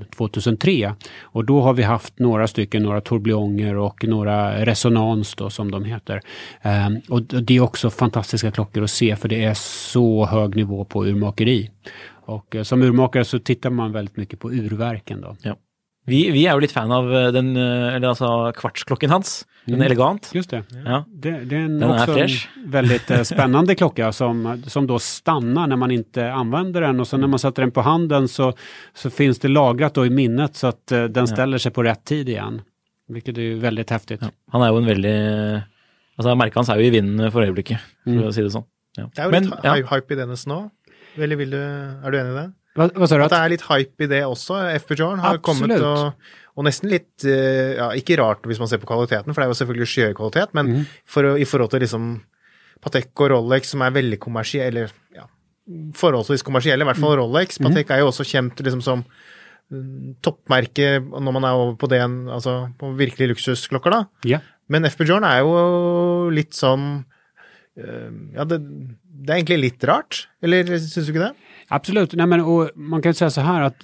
2003 och då har vi haft några stycken, några tourbillioner och några resonans då som de heter. Um, och det är också fantastiska klockor att se för det är så hög nivå på urmakeri. Och eh, som urmakare så tittar man väldigt mycket på urverken då. Ja. Vi, vi er jo litt fan av eh, den eh, eller altså kvartsklokken hans. Den Mm. är elegant. Just det. Ja. Det, det är en, Den är också fräsch. en väldigt eh, spännande klocka som, som då stannar när man inte använder den och sen när man sätter den på handen så, så finns det lagrat då i minnet så att den ställer sig på rätt tid igen. Vilket är ju väldigt häftigt. Ja. Han er jo en veldig Altså, merket hans er jo i vinden for øyeblikket, for Mm. å si det sånn. Ja. Det er jo Men, litt ja, hy- hype i dennes nå. Eller du, er du enig i det? Sa du? At det er litt hype i det også. FP-Jorn har kommet Absolutt. og, og nesten litt eh, ja, Ikke rart hvis man ser på kvaliteten, for det er jo selvfølgelig skyhøy kvalitet, men Mhm. for, i forhold til liksom Patek og Rolex, som er veldig kommersielle, eller ja, forholdsvis kommersielle, i hvert Mhm. fall Rolex. Patek er jo også kjent liksom som mm, toppmerke når man er over på det, altså på virkelig luksusklokker, da. ja. Men FB Jorn er jo litt sånn eh, Ja, det, det er egentlig litt rart, eller syns du ikke det? Absolut, Nej, men, och man kan säga så här att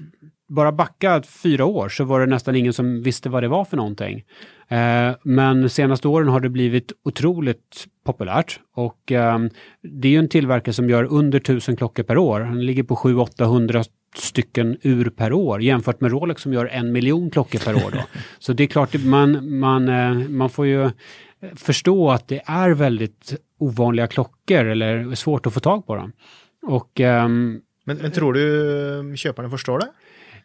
bara backa fyra år så var det nästan ingen som visste vad det var för någonting. Eh, men senaste åren har det blivit otroligt populärt och eh, det är ju en tillverkare som gör under tusen klockor per år. Den ligger på 700-800 stycken ur per år jämfört med Rolex som gör en miljon klockor per år. Då. Så det är klart, man, man, eh, man får ju förstå att det är väldigt ovanliga klockor eller svårt att få tag på dem. Och ehm, Men, men tror du eh, kjøperne forstår det?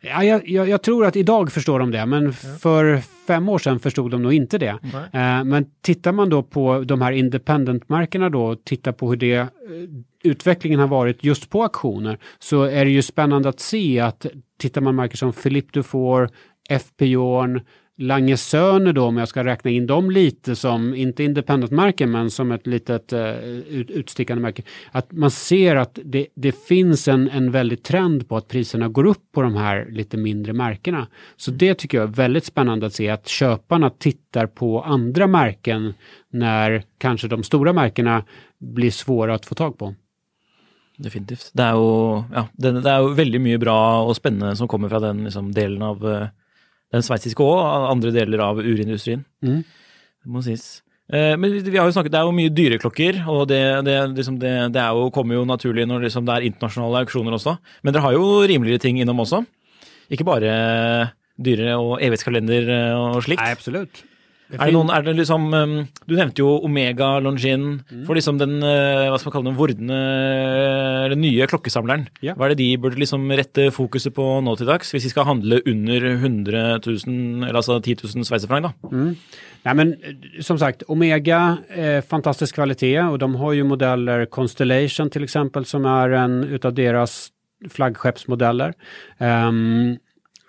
Ja, jag, jag, jag tror att idag förstår de det, men för fem år sedan förstod de nog inte det. Eh, men tittar man då på de här independent-märkena då, och tittar på hur det, eh, utvecklingen har varit just på auktioner, så är det ju spännande att se att tittar man märken som Philippe Dufour, FP Jorn, Lange Söner då, om jag ska räkna in dem lite som, inte independent-märken, men som ett litet ut, utstickande märke. Att man ser att det, det finns en, en väldig trend på att priserna går upp på de här lite mindre märkena. Så det tycker jag är väldigt spännande att se, att köparna tittar på andra märken när kanske de stora märkena blir svåra att få tag på. Definitivt. Det er jo, ja, det, det jo veldig mye bra og spennende som kommer fra den liksom, delen av eh, den sveitsiske og andre deler av urindustrien. Mm. Det må sies. Eh, Men vi har jo snakket, det er jo mye dyreklokker, og det, det, liksom det, det er jo, kommer jo naturlig når liksom det er internasjonale auksjoner også. Men dere har jo rimeligere ting innom også. Ikke bare dyre og evighetskalender eh, og slikt. Nej, absolut. Er det noen, er det liksom, um, Du nevnte jo Omega Longin. Mm. For liksom den uh, hva skal man kalle den, vordende, eller nye klokkesamleren. Ja. Hva er det de burde liksom rette fokuset på nå til dags, hvis de skal handle under 100 000, eller altså 10 000 sveitserfranc? da? Nej, men eh, som sagt, Omega, eh, fantastisk kvalitet och de har ju modeller Constellation till exempel som är en utav deras flaggskeppsmodeller. Eh,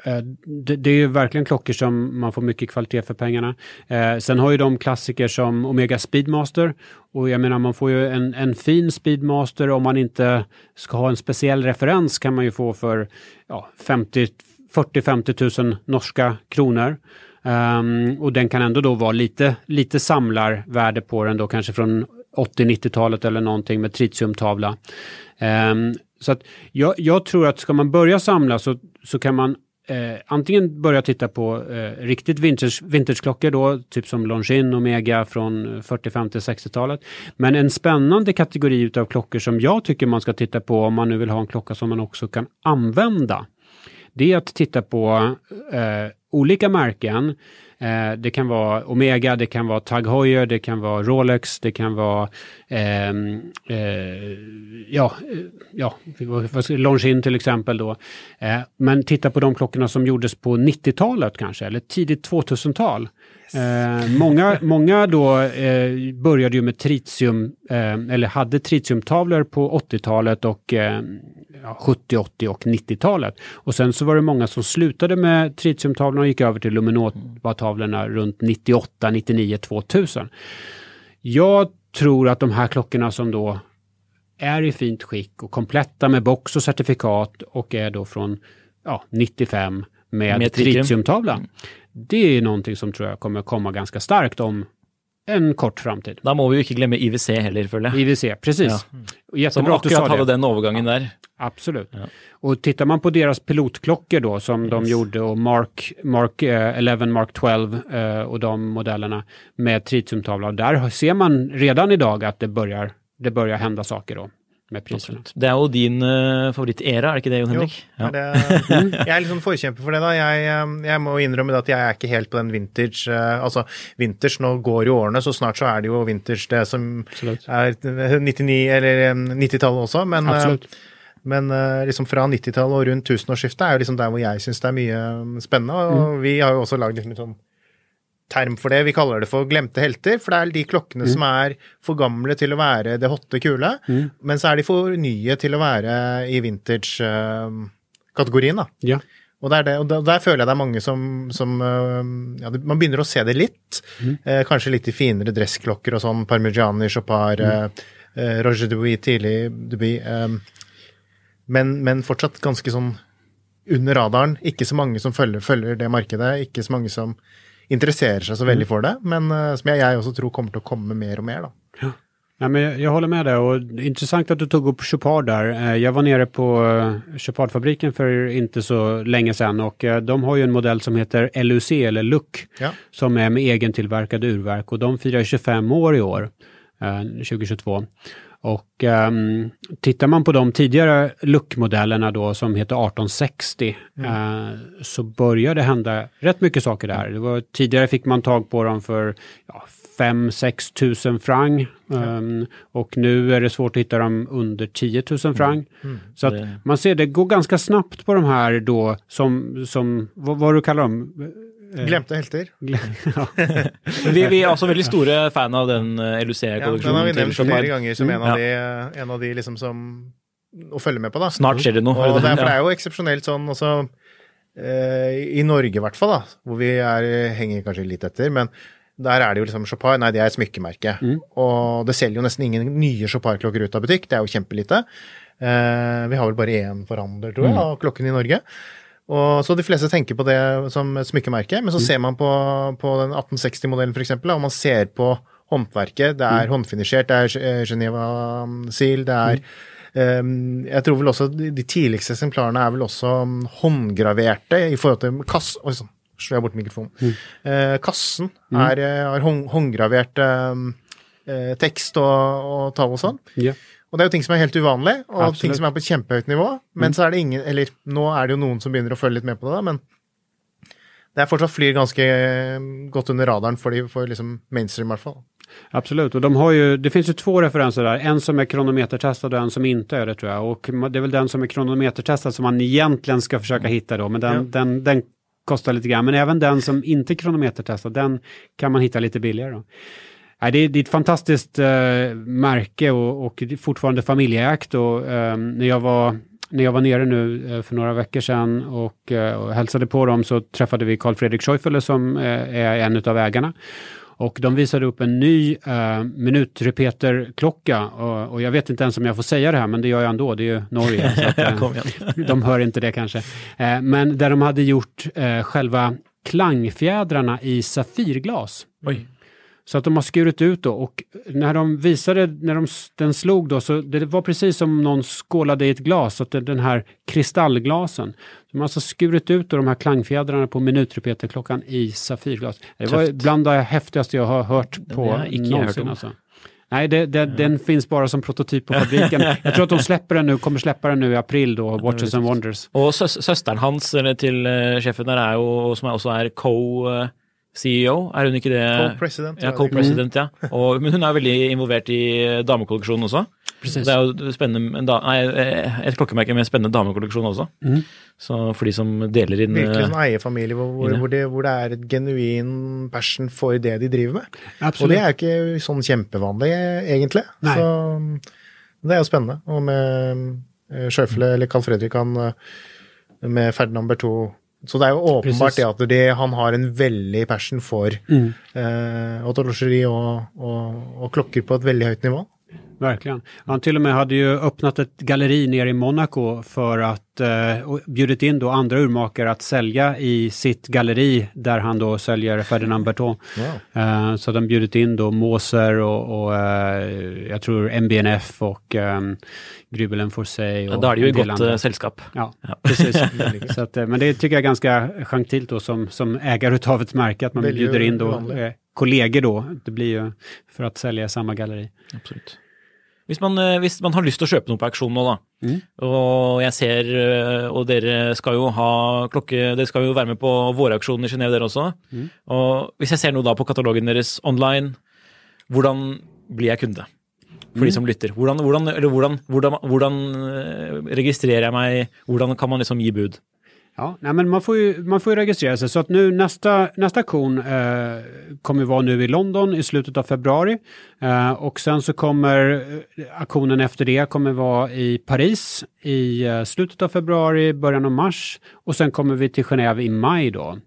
Eh, det, det är ju verkligen klockor som man får mycket kvalitet för pengarna. Eh, sen har ju de klassiker som Omega Speedmaster och jag menar man får ju en, en fin Speedmaster om man inte ska ha en speciell referens kan man ju få för ja, 40-50 000 norska kronor. Um, och den kan ändå då vara lite, lite samlarvärde på den då, kanske från 80-90-talet eller någonting med tritiumtavla. Um, så att jag, jag tror att ska man börja samla så, så kan man eh, antingen börja titta på eh, riktigt vintage, vintageklockor då, typ som Longines Omega från 40, 50, 60-talet. Men en spännande kategori utav klockor som jag tycker man ska titta på om man nu vill ha en klocka som man också kan använda det är att titta på eh, olika märken. Eh, det kan vara Omega, det kan vara Tag Heuer, det kan vara Rolex, det kan vara eh, eh, ja, eh, ja, Longines till exempel då. Eh, men titta på de klockorna som gjordes på 90-talet kanske, eller tidigt 2000-tal. Eh, många, många då eh, började ju med tritium, eh, eller hade tritiumtavlor på 80-talet och eh, ja, 70, 80 och 90-talet. Och sen så var det många som slutade med tritiumtavlorna och gick över till Luminova-tavlorna runt 98, 99, 2000. Jag tror att de här klockorna som då är i fint skick och kompletta med box och certifikat och är då från ja, 95 med, Med tritium. Det är någonting som tror jag kommer komma ganska starkt om en kort framtid. Da må vi jo ikke glemme IWC heller, føler jeg. IWC, precis. Ja. Som Jättebra att du sa det. den overgangen der. Absolut. Ja. Och tittar man på deras pilotklockor då som de Yes. gjorde och Mark, Mark eh, 11, Mark 12 eh, och de modellerna med tritiumtavla. Där ser man redan idag att det börjar, det börjar hända saker då. Med priserna. Det er jo din uh, favorittera, er det ikke det, Jon Henrik? Jo, er det, jeg er litt sånn forkjemper for det, da. Jeg, eh, jeg må innrømme at jeg er ikke helt på den vintage uh, Altså, vintage, nå går jo årene, så snart så er det jo vintage det som Absolutt. er 99 eller 90-tallet også, men Absolutt. Men uh, liksom fra 90-tallet og rundt tusenårsskiftet er jo liksom der hvor jeg syns det er mye um, spennende. Og vi har jo også lagd liksom en sånn term for det. Vi kaller det for glemte helter. For det er de klokkene som er for gamle til å være det hotte, kule. Men så er de for nye til å være i vintage-kategorien, da. Ja. Og, det er det, og der, der føler jeg det er mange som, som uh, ja, Man begynner å se det litt. Eh, kanskje litt i finere dressklokker og sånn. Parmigiani, Chopard, eh, eh, Roger Dubuis, tidlig Dubuis. eh, men, men fortsatt ganske sånn under radaren. Ikke så mange som følger, følger det markedet. Ikke så mange som interesserer seg så veldig for det. Men eh, som jeg også tror kommer å komme mer og mer, da. Nej, men jag, jag håller med dig och intressant att du tog upp Chopard där. Eh, Jag var nere på eh, Chopardfabriken för inte så länge sedan och de har ju en modell som heter LUC eller LUC Ja. som är med egentillverkade urverk och de firar 25 år i år, eh, 2022. Och ehm, tittar man på de tidigare LUC-modellerna då som heter 1860 eh, så börjar det hända rätt mycket saker där. Det var, tidigare fick man tag på dem för ja, 5-6 tusen franc ehm, och nu är det svårt att hitta dem under 10 000 franc. Så att Det- man ser det går ganska snabbt på de här då som, som vad, vad du kallar dem? Eh, Glemte helter. ja. Vi, vi er også veldig store fan av den uh, Ja, den har LUC-kolleksjonen vi nevnt flere ganger som en Ja. av, de, en av de liksom som å følge med på, da. Snart skjer det noe. Og det, er- for det er jo eksepsjonelt sånn også eh, I Norge, i hvert fall, da, hvor vi er, henger kanskje litt etter. Men der er det jo liksom Chopard. Nei, det er et smykkemerke. Og det selger jo nesten ingen nye Chopard-klokker ut av butikk. Det er jo kjempelite. Eh, vi har vel bare én forhandler, tror jeg, av klokken i Norge. Og, så de fleste tenker på det som smykkemerke, men så ser man på, på den 1860-modellen f.eks., og man ser på håndverket. Det er håndfinisjert, det er eh, Geneva-sil, det er eh, Jeg tror vel også de, de tidligste eksemplarene er vel også mm, håndgraverte i forhold til kass... Oi sann, slår jeg bort mikrofonen. Eh, kassen er, eh, har hånd, håndgravert eh, eh, tekst og, og tall og sånn. Ja. Og det er jo ting som er helt uvanlig, og Absolutt. ting som er på kjempehøyt nivå. Men så er det ingen Eller nå er det jo noen som begynner å følge litt med på det, da, men det er fortsatt flyr ganske eh, godt under radaren for, de, for liksom mainstream, i hvert fall. Absolut, och de har ju, det finns ju två referenser där. En som är kronometertestad och en som inte är det tror jag. Och det är väl den som är kronometertestad som man egentligen ska försöka hitta då. Men den, Ja. den, den kostar lite grann. Men även den som inte är kronometertestad, den kan man hitta lite billigare. Då. Nej, det, är, det är ett fantastiskt eh, märke och, och fortfarande familjeägt. Och, eh, när, jag var, när jag var nere nu eh, för några veckor sedan och, eh, och hälsade på dem så träffade vi Carl Fredrik Schäufele som är en av ägarna. Och de visade upp en ny eh, minutrepeterklocka och, och jag vet inte ens om jag får säga det här men det gör jag ändå, det är ju Norge. så att, eh, de hör inte det kanske. Eh, men där de hade gjort själva klangfjädrarna i safirglas. Oi. Så att de har skurit ut då och när de visade, när de, den slog då, så det var precis som någon skålade i ett glas, att det, den här kristallglasen. De har alltså skurit ut då de här klangfjädrarna på minutrepeterklockan i safirglas. Det var Tufft. bland det häftigaste jag har hört på har hört någonsin. Alltså. Nej, det, det, den finns bara som prototyp på fabriken. Jag tror att de släpper den nu, kommer släppa den nu i april då, Watches and Wonders. Og søs søsteren hans, eller til eh, sjefen der, er jo, som er, også er co-CEO, er hun ikke det? Co-president, Ja, co-president, ja. Og, men hun er veldig involvert i eh, damekolleksjonen også. Precis. Det er jo spennende, en da, nei, eh, et klokkemerke med spennende damekolleksjon også. Så for de som deler inn Virkelig eh, sånn eierfamilie hvor, hvor, det, hvor det er et genuin passion for det de driver med. Og Absolut. det er ikke sånn kjempevanlig, egentlig. Nei. Så det er jo spennende. Og med uh, Schøfle eller Carl Fredrik, han eh, med Ferdinand Berthaud Så det er jo åpenbart det at det, han har en veldig passion for Mm. eh, og, og, og klokker på et veldig høyt nivå. Verkligen. Han till och med hade ju öppnat ett galleri nere i Monaco för att eh, och bjudit in då andra urmakare att sälja i sitt galleri där han då säljer Ferdinand Berton. Eh, så de bjudit in då Moser och, och eh, jag tror MBNF och um, Grübelen Forsey. ja, och Da er det en del godt andra. eh, selskap. Ja, Ja. precis. så att, eh, men det tycker jag är ganska gentilt då som, som ägare utav ett märke att man bjuder in då eh, kollegor då. Det blir ju för att sälja i samma galleri. Absolutt. Hvis man, eh, hvis man har lyst til å kjøpe noe på auksjon nå, da, og jeg ser eh, Og dere skal jo ha klokke Dere skal jo være med på vårauksjonen i Genéve, dere også. Og hvis jeg ser noe da på katalogen deres online, hvordan blir jeg kunde? For de som lytter. Hvordan, hvordan, hvordan, hvordan eh, registrerer jeg meg? Hvordan kan man liksom gi bud? Ja, nej, men man får, ju, man får ju registrera sig. Så att nu nästa, nästa aktion eh, kommer vara nu i London i slutet av februari. Eh, och sen så kommer eh, efter det kommer vara i Paris i eh, slutet av februari, början av mars. Och sen kommer vi till Genève i maj då.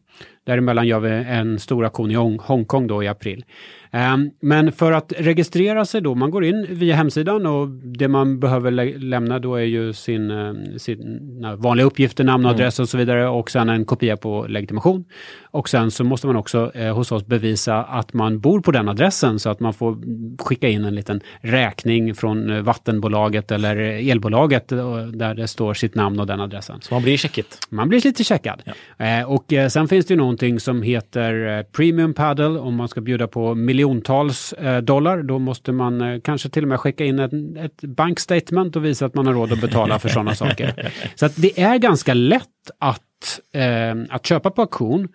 Däremellan gör vi en stor auktion i Hong- Hongkong då i april. Ehm, Men för att registrera sig då, man går in via hemsidan och det man behöver lä- lämna då är ju sin, eh, sina vanliga uppgifter, namn och adress och så vidare och sen en kopia på legitimation. Och sen så måste man också eh, hos oss bevisa att man bor på den adressen så att man får skicka in en liten räkning från eh, vattenbolaget eller elbolaget där det står sitt namn och den adressen. Så man blir sjekket. Man blir lite checkad. Eh, och eh, sen finns det ju någonting som heter eh, Premium Paddle. Om man ska bjuda på miljontals eh, dollar, då måste man eh, kanske till och med skicka in ett, ett bankstatement och visa att man har råd att betala för sådana saker. Så att det är ganska lätt att, eh, att köpa på auktion.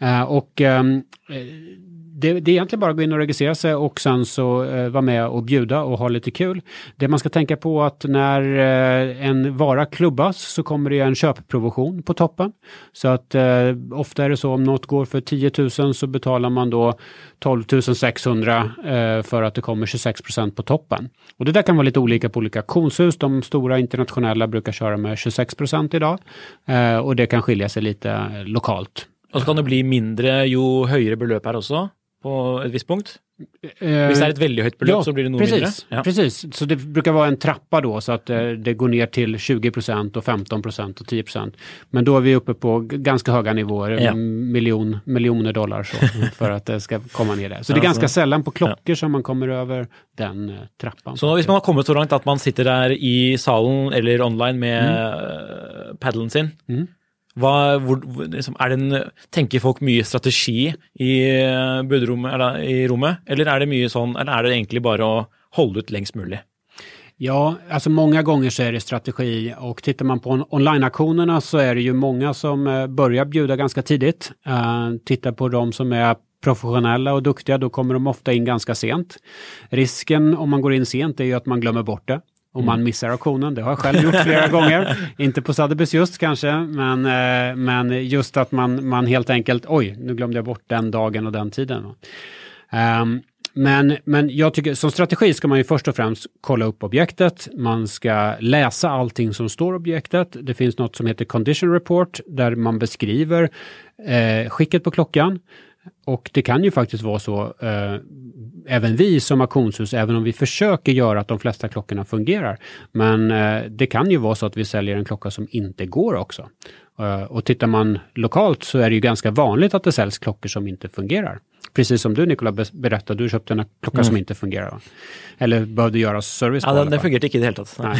Eh, och ehm, eh, det, det är egentligen bara att gå in och registrera sig och sen så eh, vara med och bjuda och ha lite kul. Det man ska tänka på att när eh, en vara klubbas så kommer det en köpprovision på toppen. Så att eh, ofta är det så om något går för 10 000 så betalar man då 12 600 eh, för att det kommer 26 procent på toppen. Och det där kan vara lite olika på olika auktionshus. De stora internationella brukar köra med 26 procent idag eh, och det kan skilja sig lite eh, lokalt. Och så kan det bli mindre jo högre belopp här också på et visst punkt. Eh, Hvis det er et veldig høyt beløp, så blir det noe precis, mindre. Ja. Precis, så det brukar vara en trappa då så att eh, det går ner till 20% och 15% och 10% Men då är vi uppe på ganska höga nivåer, Ja. miljon, miljoner dollar så, för att det ska komma ner där. Så det är Ja, ganska sällan på klockor som man kommer över den eh, trappan. Så hvis man har kommet så langt at man sitter der i salen eller online med mm. paddelen sin, Mm hva, hvor, liksom, er det en, tenker folk mye strategi i eh, budrommet, eller i rommet, eller er det mye sånn, eller er det egentlig bare å holde ut lengst mulig? Ja, alltså många gånger så är det strategi och tittar man på on- online-auktionerna så är det ju många som eh, börjar bjuda ganska tidigt. Uh, tittar på de som är professionella och duktiga, då kommer de ofta in ganska sent. Risken om man går in sent är ju att man glömmer bort det. Och man missar auktionen, det har jag själv gjort flera gånger. Inte på Sotheby's just kanske, men, eh, men just att man, man helt enkelt, oj, nu glömde jag bort den dagen och den tiden. Ehm, men, men jag tycker som strategi ska man ju först och främst kolla upp objektet. Man ska läsa allting som står i objektet. Det finns något som heter condition report där man beskriver eh, skicket på klockan. Och det kan ju faktiskt vara så, eh, även vi som auktionshus, även om vi försöker göra att de flesta klockorna fungerar. Men eh, det kan ju vara så att vi säljer en klocka som inte går också. Eh, och tittar man lokalt så är det ju ganska vanligt att det säljs klockor som inte fungerar. Precis som du Nikola be- berättade, du köpte en klocka som inte fungerar. Eller behövde göra service på Ja, den, den fall. fungerte ikke i det hele tatt. Nej.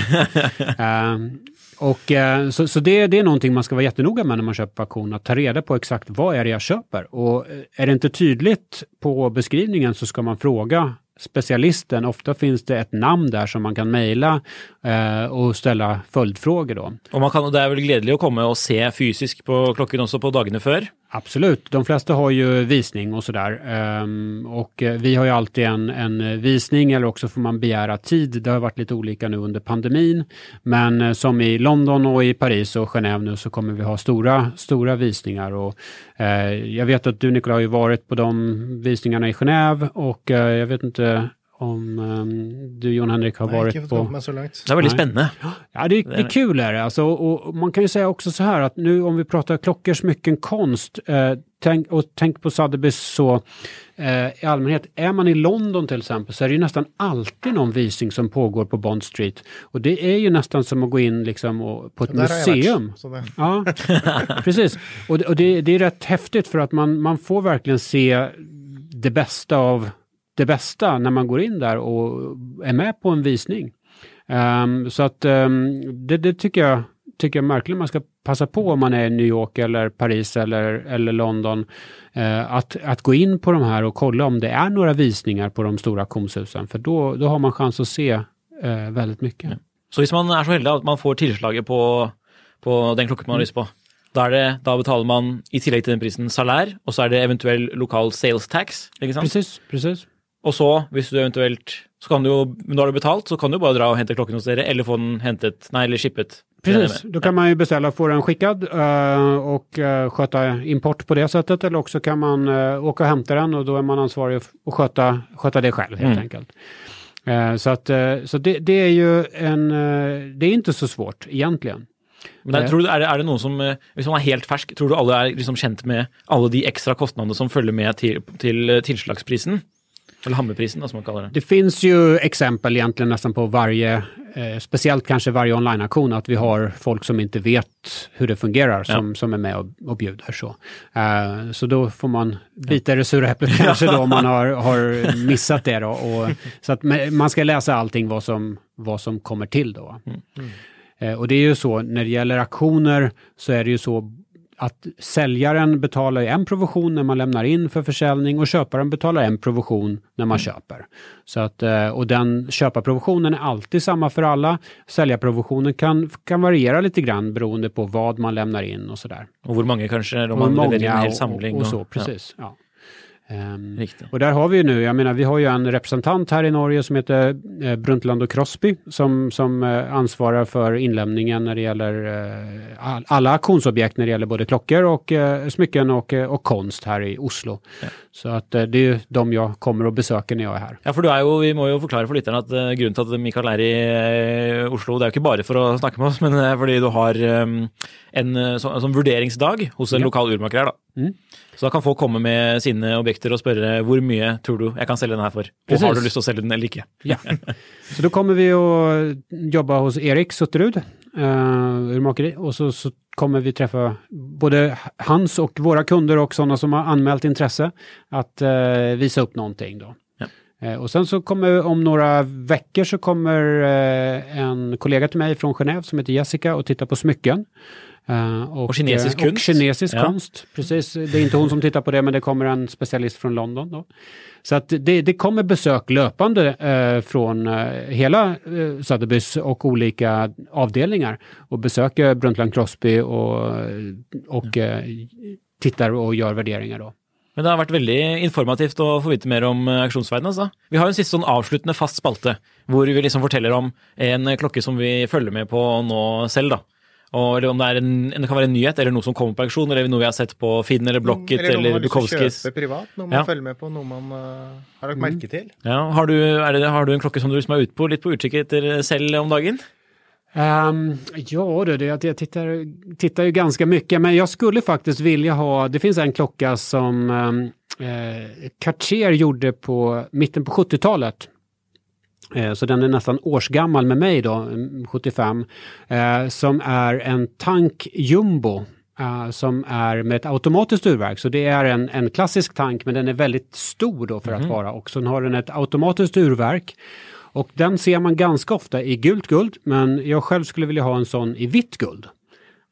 Ehm, och, eh, så så det, det är någonting man ska vara jättenoga med när man köper på auktion, att ta reda på exakt vad är det jag köper. Och eh, är det inte tydligt på beskrivningen så ska man fråga specialisten. Ofta finns det ett namn där som man kan mejla eh, och ställa följdfrågor då. Og man kan, det er vel gledelig å komme og se fysisk på klokken også på dagene før. Absolut, de flesta har ju visning och sådär. Um, och eh, vi har ju alltid en, en visning eller också får man begära tid. Det har varit lite olika nu under pandemin. Men eh, som i London och i Paris och Genève nu så kommer vi ha stora, stora visningar. Och, uh, jag vet att du Nicola har ju varit på de visningarna i Genève och uh, jag vet inte om ehm, du Jon Henrik har Nei, varit på... meg så langt. Det veldig Nei. spennende. Ja, det, det är kul är det. Alltså, och, och man kan ju säga också så här att nu om vi pratar klockor, smycken, konst eh, tänk, och tänk på Sotheby's så eh, i allmänhet, är man i London till exempel så är det ju nästan alltid någon visning som pågår på Bond Street. Och det är ju nästan som att gå in liksom och, på ett museum. Ja, precis. Och, det, och det, det är rätt häftigt för att man, man får verkligen se det bästa av det bästa när man går in där och är med på en visning. Ehm, så att ehm, det, det tycker jag tycker jag verkligen man ska passa på om man är i New York eller Paris eller, eller London. eh, att, att gå in på de här och kolla om det är några visningar på de stora auktionshusen. För då, då har man chans att se eh, väldigt mycket. Så hvis man er så heldig at man får tilslaget på, på den klokken man har lyst på, da, det, da betaler man i tillegg til den prisen salær, og så er det eventuell lokal sales tax. Precis, precis. Og så, hvis du eventuelt så kan du jo, Når du har betalt, så kan du bare dra og hente klokken hos dere, eller få den hentet, nei, eller shippet. Precis, då kan man ju beställa och få den skickad eh, och eh, sköta import på det sättet. Eller också kan man eh, åka och hämta den och då är man ansvarig att sköta, sköta det själv helt Mm. enkelt. Så att, så det, det är ju en, det är inte så svårt egentligen. Men der, tror du, er, det, er det noen som, Hvis man er helt fersk, tror du alle er liksom kjent med alle de ekstra kostnadene som følger med til, til tilslagsprisen? Eller hammerprisen, da, som man kaller det. Det finns ju exempel egentligen nästan på varje, eh, speciellt kanske varje online-auktion, att vi har folk som inte vet hur det fungerar som, som är med och, och bjuder. Så. Eh, så då får man bita i det sura äpplet kanske då om man har, har missat det. Då. Och, så att man ska läsa allting vad som, vad som kommer till då. Eh, och det är ju så, när det gäller auktioner så är det ju så att säljaren betalar en provision när man lämnar in för försäljning och köparen betalar en provision när man köper. Så att, eh, och den köparprovisionen är alltid samma för alla. Säljarprovisionen kan, kan variera lite grann beroende på vad man lämnar in och sådär. Og hvor mange, kanskje, eller om Och man leverer inn en hel och, samling. och, och så, ja. precis. Ja. Ehm, Riktig. och där har vi ju nu, jag menar vi har ju en representant här i Norge som heter eh, Brundtland och Crosby som, som eh, ansvarar för inlämningen när det gäller eh, all, alla auktionsobjekt när det gäller både klockor och eh, smycken och, och konst här i Oslo. Så att det är ju de jag kommer och besöker när jag är här. Ja, for du er jo, Vi må jo forklare for lytterne at eh, grunnen til at Mikael er i Oslo, det er jo ikke bare for å snakke med oss, men eh, fordi du har eh, en sånn sånn vurderingsdag hos en Ja. lokal da. Mm. Så da kan folk komme med sine objekter og spørre hvor mye tror du jeg kan selge den her for? Og Precis. har du lyst til å selge den eller ikke? Ja. så då kommer vi att jobba hos Erik Sutterud, uh, urmakeri, och så, så kommer vi träffa både hans och våra kunder och sådana som har anmält intresse att eh, visa upp någonting då. Ja. Eh, och sen så kommer om några veckor så kommer eh, en kollega till mig från Genève som heter Jessica och titta på smycken. Eh, och, Och kinesisk eh, konst. Och kinesisk Ja. konst, precis. Det är inte hon som tittar på det men det kommer en specialist från London då. Så att det, det kommer besök löpande eh, från eh, hela eh, Sotheby's och olika avdelningar och besöker Brundtland Crosby och, och eh, tittar och gör värderingar då. Men det har vært veldig informativt å få vite mer om eh, auksjonsverdenen. Altså. Vi har en siste sånn avsluttende fast spalte, hvor vi liksom forteller om en eh, klokke som vi følger med på nå selv. da. Og, eller om det, er en, det kan være en nyhet, eller noe som kommer på auksjon, eller noe vi har sett på Finn eller Blocket Eller noe man eller har lyst til å Bukowskis. kjøpe privat, noe man Ja. følger med på, noe man eh, har lagt merke til. Ja, har, du, er det, har du en klokke som du liksom er ute på, litt på utkikk etter selv om dagen? Um, ja du, det, jag jag tittar, tittar ju ganska mycket men jag skulle faktiskt vilja ha, det finns en klocka som um, eh, Cartier gjorde på mitten på 70-talet. Eh, så den är nästan årsgammal med mig då, mm, 75. Eh, som är en tank jumbo. eh, som är med ett automatiskt urverk. Så det är en, en klassisk tank men den är väldigt stor då för att vara och så har den ett automatiskt urverk. Och den ser man ganska ofta i gult guld, men jag själv skulle vilja ha en sån i vitt guld.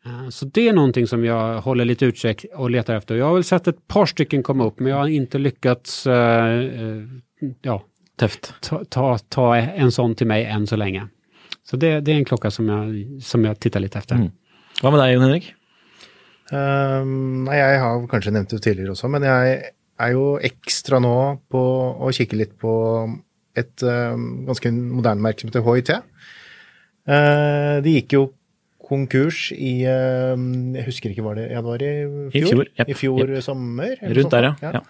Eh, Så det är någonting som jag håller lite utkik och letar efter. Jag har väl sett ett par stycken komma upp, men jag har inte lyckats eh, eh, ja, Tøft. ta, ta, ta en sån till mig än så länge. Så det, det är en klocka som jag, som jag tittar lite efter. Mm. Hva med deg, Jon Henrik? Um, jeg har kanskje nevnt det tidligere også, men jeg er jo ekstra nå på å kikke litt på et um, ganske moderne merke som heter HIT. Uh, de gikk jo konkurs i um, Jeg husker ikke hva det ja, det var i fjor. I fjor, jepp, I fjor jepp. sommer. Rundt der, ja. ja.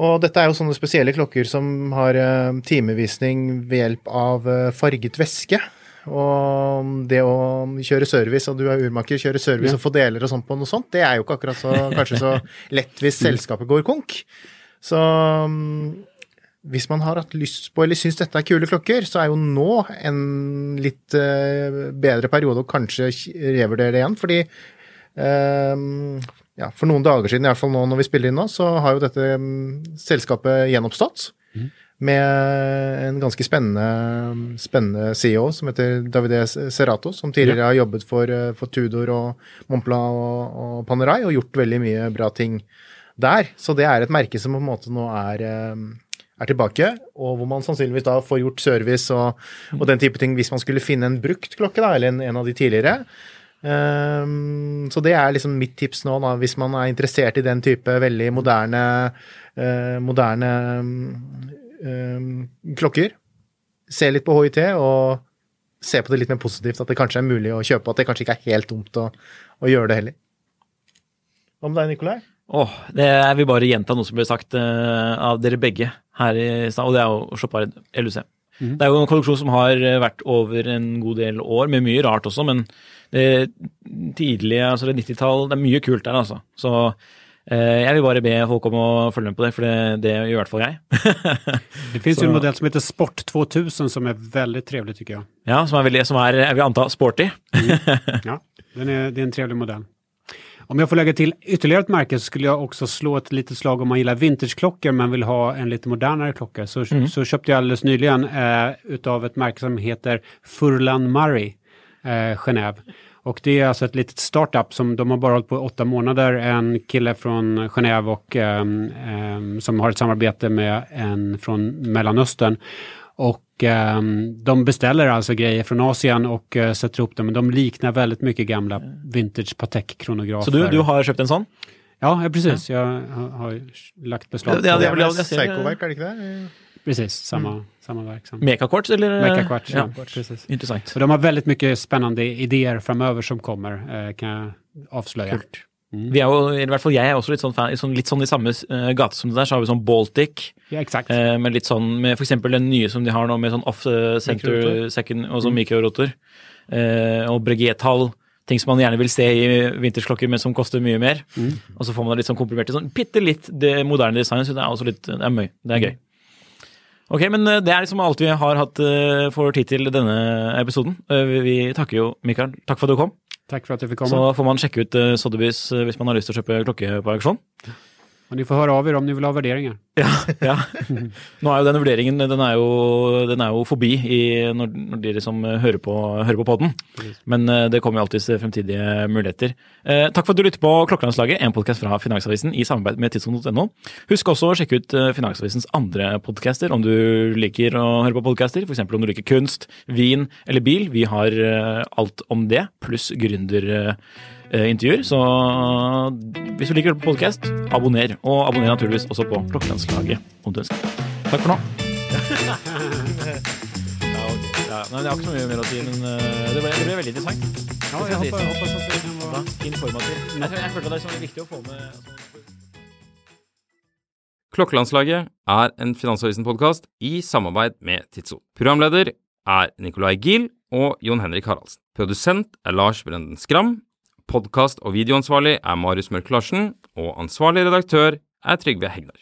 Og dette er jo sånne spesielle klokker som har eh, timevisning ved hjelp av eh, farget væske. Og det å kjøre service, og du er urmaker, kjøre service Ja. og få deler og sånt på noe sånt, det er jo ikke akkurat så, kanskje så lett hvis selskapet går konk. Så mm, hvis man har hatt lyst på eller syns dette er kule klokker, så er jo nå en litt eh, bedre periode å kanskje revurdere det igjen, fordi ja, for noen dager siden, i hvert fall nå når vi spiller inn nå, så har jo dette mm, selskapet gjenoppstått. Med en ganske spennende, spennende CEO som heter Davide Serato, som tidligere har jobbet for, eh, for Tudor og Montblanc og, og Panerai og gjort veldig mye bra ting der. Så det er et merke som på en måte nå er, er tilbake, og hvor man sannsynligvis da får gjort service og, og den type ting hvis man skulle finne en brukt klokke, da, eller en, en av de tidligere. Um, så det er liksom mitt tips nå, da, hvis man er interessert i den type veldig moderne, uh, moderne um, klokker. Se litt på HIT, og se på det litt mer positivt, at det kanskje er mulig å kjøpe, at det kanskje ikke er helt dumt å, å gjøre det heller. Hva med deg, Nikolai? Åh, det Jeg vil bare gjenta noe som ble sagt uh, av dere begge her i stad, og det er jo Chopard LUC. Mm. Det er jo en kolleksjon som har vært over en god del år, med mye rart også, men det tidlige, altså det 90-tall, det er mye kult der, altså. Så uh, jeg vil bare be folk om å følge med på det, for det, det gjør i hvert fall jeg. det finnes jo en modell som heter Sport 2000 som er veldig trevlig, tykker jeg. Ja, som er, veldig, som er jeg vil anta, sporty. mm. Ja, er, det er en trevlig modell. Om jag får lägga till ytterligare ett märke så skulle jag också slå ett litet slag om man gillar vintageklockor men vill ha en lite modernare klocka. Så, mm. så köpte jag alldeles nyligen eh, utav ett märke som heter Furlan Murray, eh, Genève. Och det är alltså ett litet startup som de har bara hållit på åtta månader. En kille från Genève och eh, eh, som har ett samarbete med en från Mellanöstern. Och eh, de beställer alltså grejer från Asien och eh, sätter ihop dem. Men de liknar väldigt mycket gamla vintage Patek-kronografer. Så du, du har köpt en sån? Ja, precis. Jag har, har lagt beslag på det. Det är Seiko-verk, är det inte det? Precis, samma, mm. samma verk. Som... Mekakvarts eller? Mekakvarts, ja. ja. Precis. Intressant. Och de har väldigt mycket spännande idéer framöver som kommer, eh, kan jag avslöja. Kult. Mm. Vi er jo, i hvert fall jeg er også litt sånn, fan, sånn, litt sånn i samme uh, gate som det der, så har vi sånn Baltic. Ja, exakt. Uh, med litt sånn, med f.eks. den nye som de har nå, med sånn off-center second og sånn mm. mikrorotor. Uh, og bregetall. Ting som man gjerne vil se i vintersklokker, men som koster mye mer. Mm. Og så får man det litt sånn komprimert i sånn bitte litt det moderne design, så det er også litt Det er mye. Det er gøy. Ok, men det er liksom alt vi har hatt for tid til denne episoden. Vi takker jo Mikael. Takk for at du kom. Takk for at jeg fikk komme. Så får man sjekke ut Sotheby's hvis man har lyst til å kjøpe klokke på auksjon. Og dere får høre av dere om dere vil ha vurderinger. Ja, ja. Nå er jo den vurderingen den er jo, den er jo forbi i, når, når de liksom hører på, hører på podden. Men uh, det kommer jo alltids fremtidige muligheter. Uh, takk for at du lytter på Klokkelandslaget, en podkast fra Finansavisen i samarbeid med tidsrom.no. Husk også å sjekke ut uh, Finansavisens andre podcaster om du liker å høre på podcaster, f.eks. om du liker kunst, vin eller bil. Vi har alt om det, pluss gründer Eh, intervjuer. Så hvis du liker podkast, abonner. Og abonner naturligvis også på Klokkelandslaget om du ønsker. Takk for nå. ja, okay. ja, nei, det har ikke så mye mer å si, men uh, det, ble, det, ble, veldig interessant. Ja, jeg håper, jeg håper at det var informativt. Jeg, jeg følte det er sånn viktig å få med Klokkelandslaget er en Finansavisen-podkast i samarbeid med Tidso. Programleder er Nicolai Giel og Jon Henrik Haraldsen. Produsent er Lars Brenden Skram, Podkast- og videoansvarlig er Marius Mørk Larsen, og ansvarlig redaktør er Trygve Hegnar.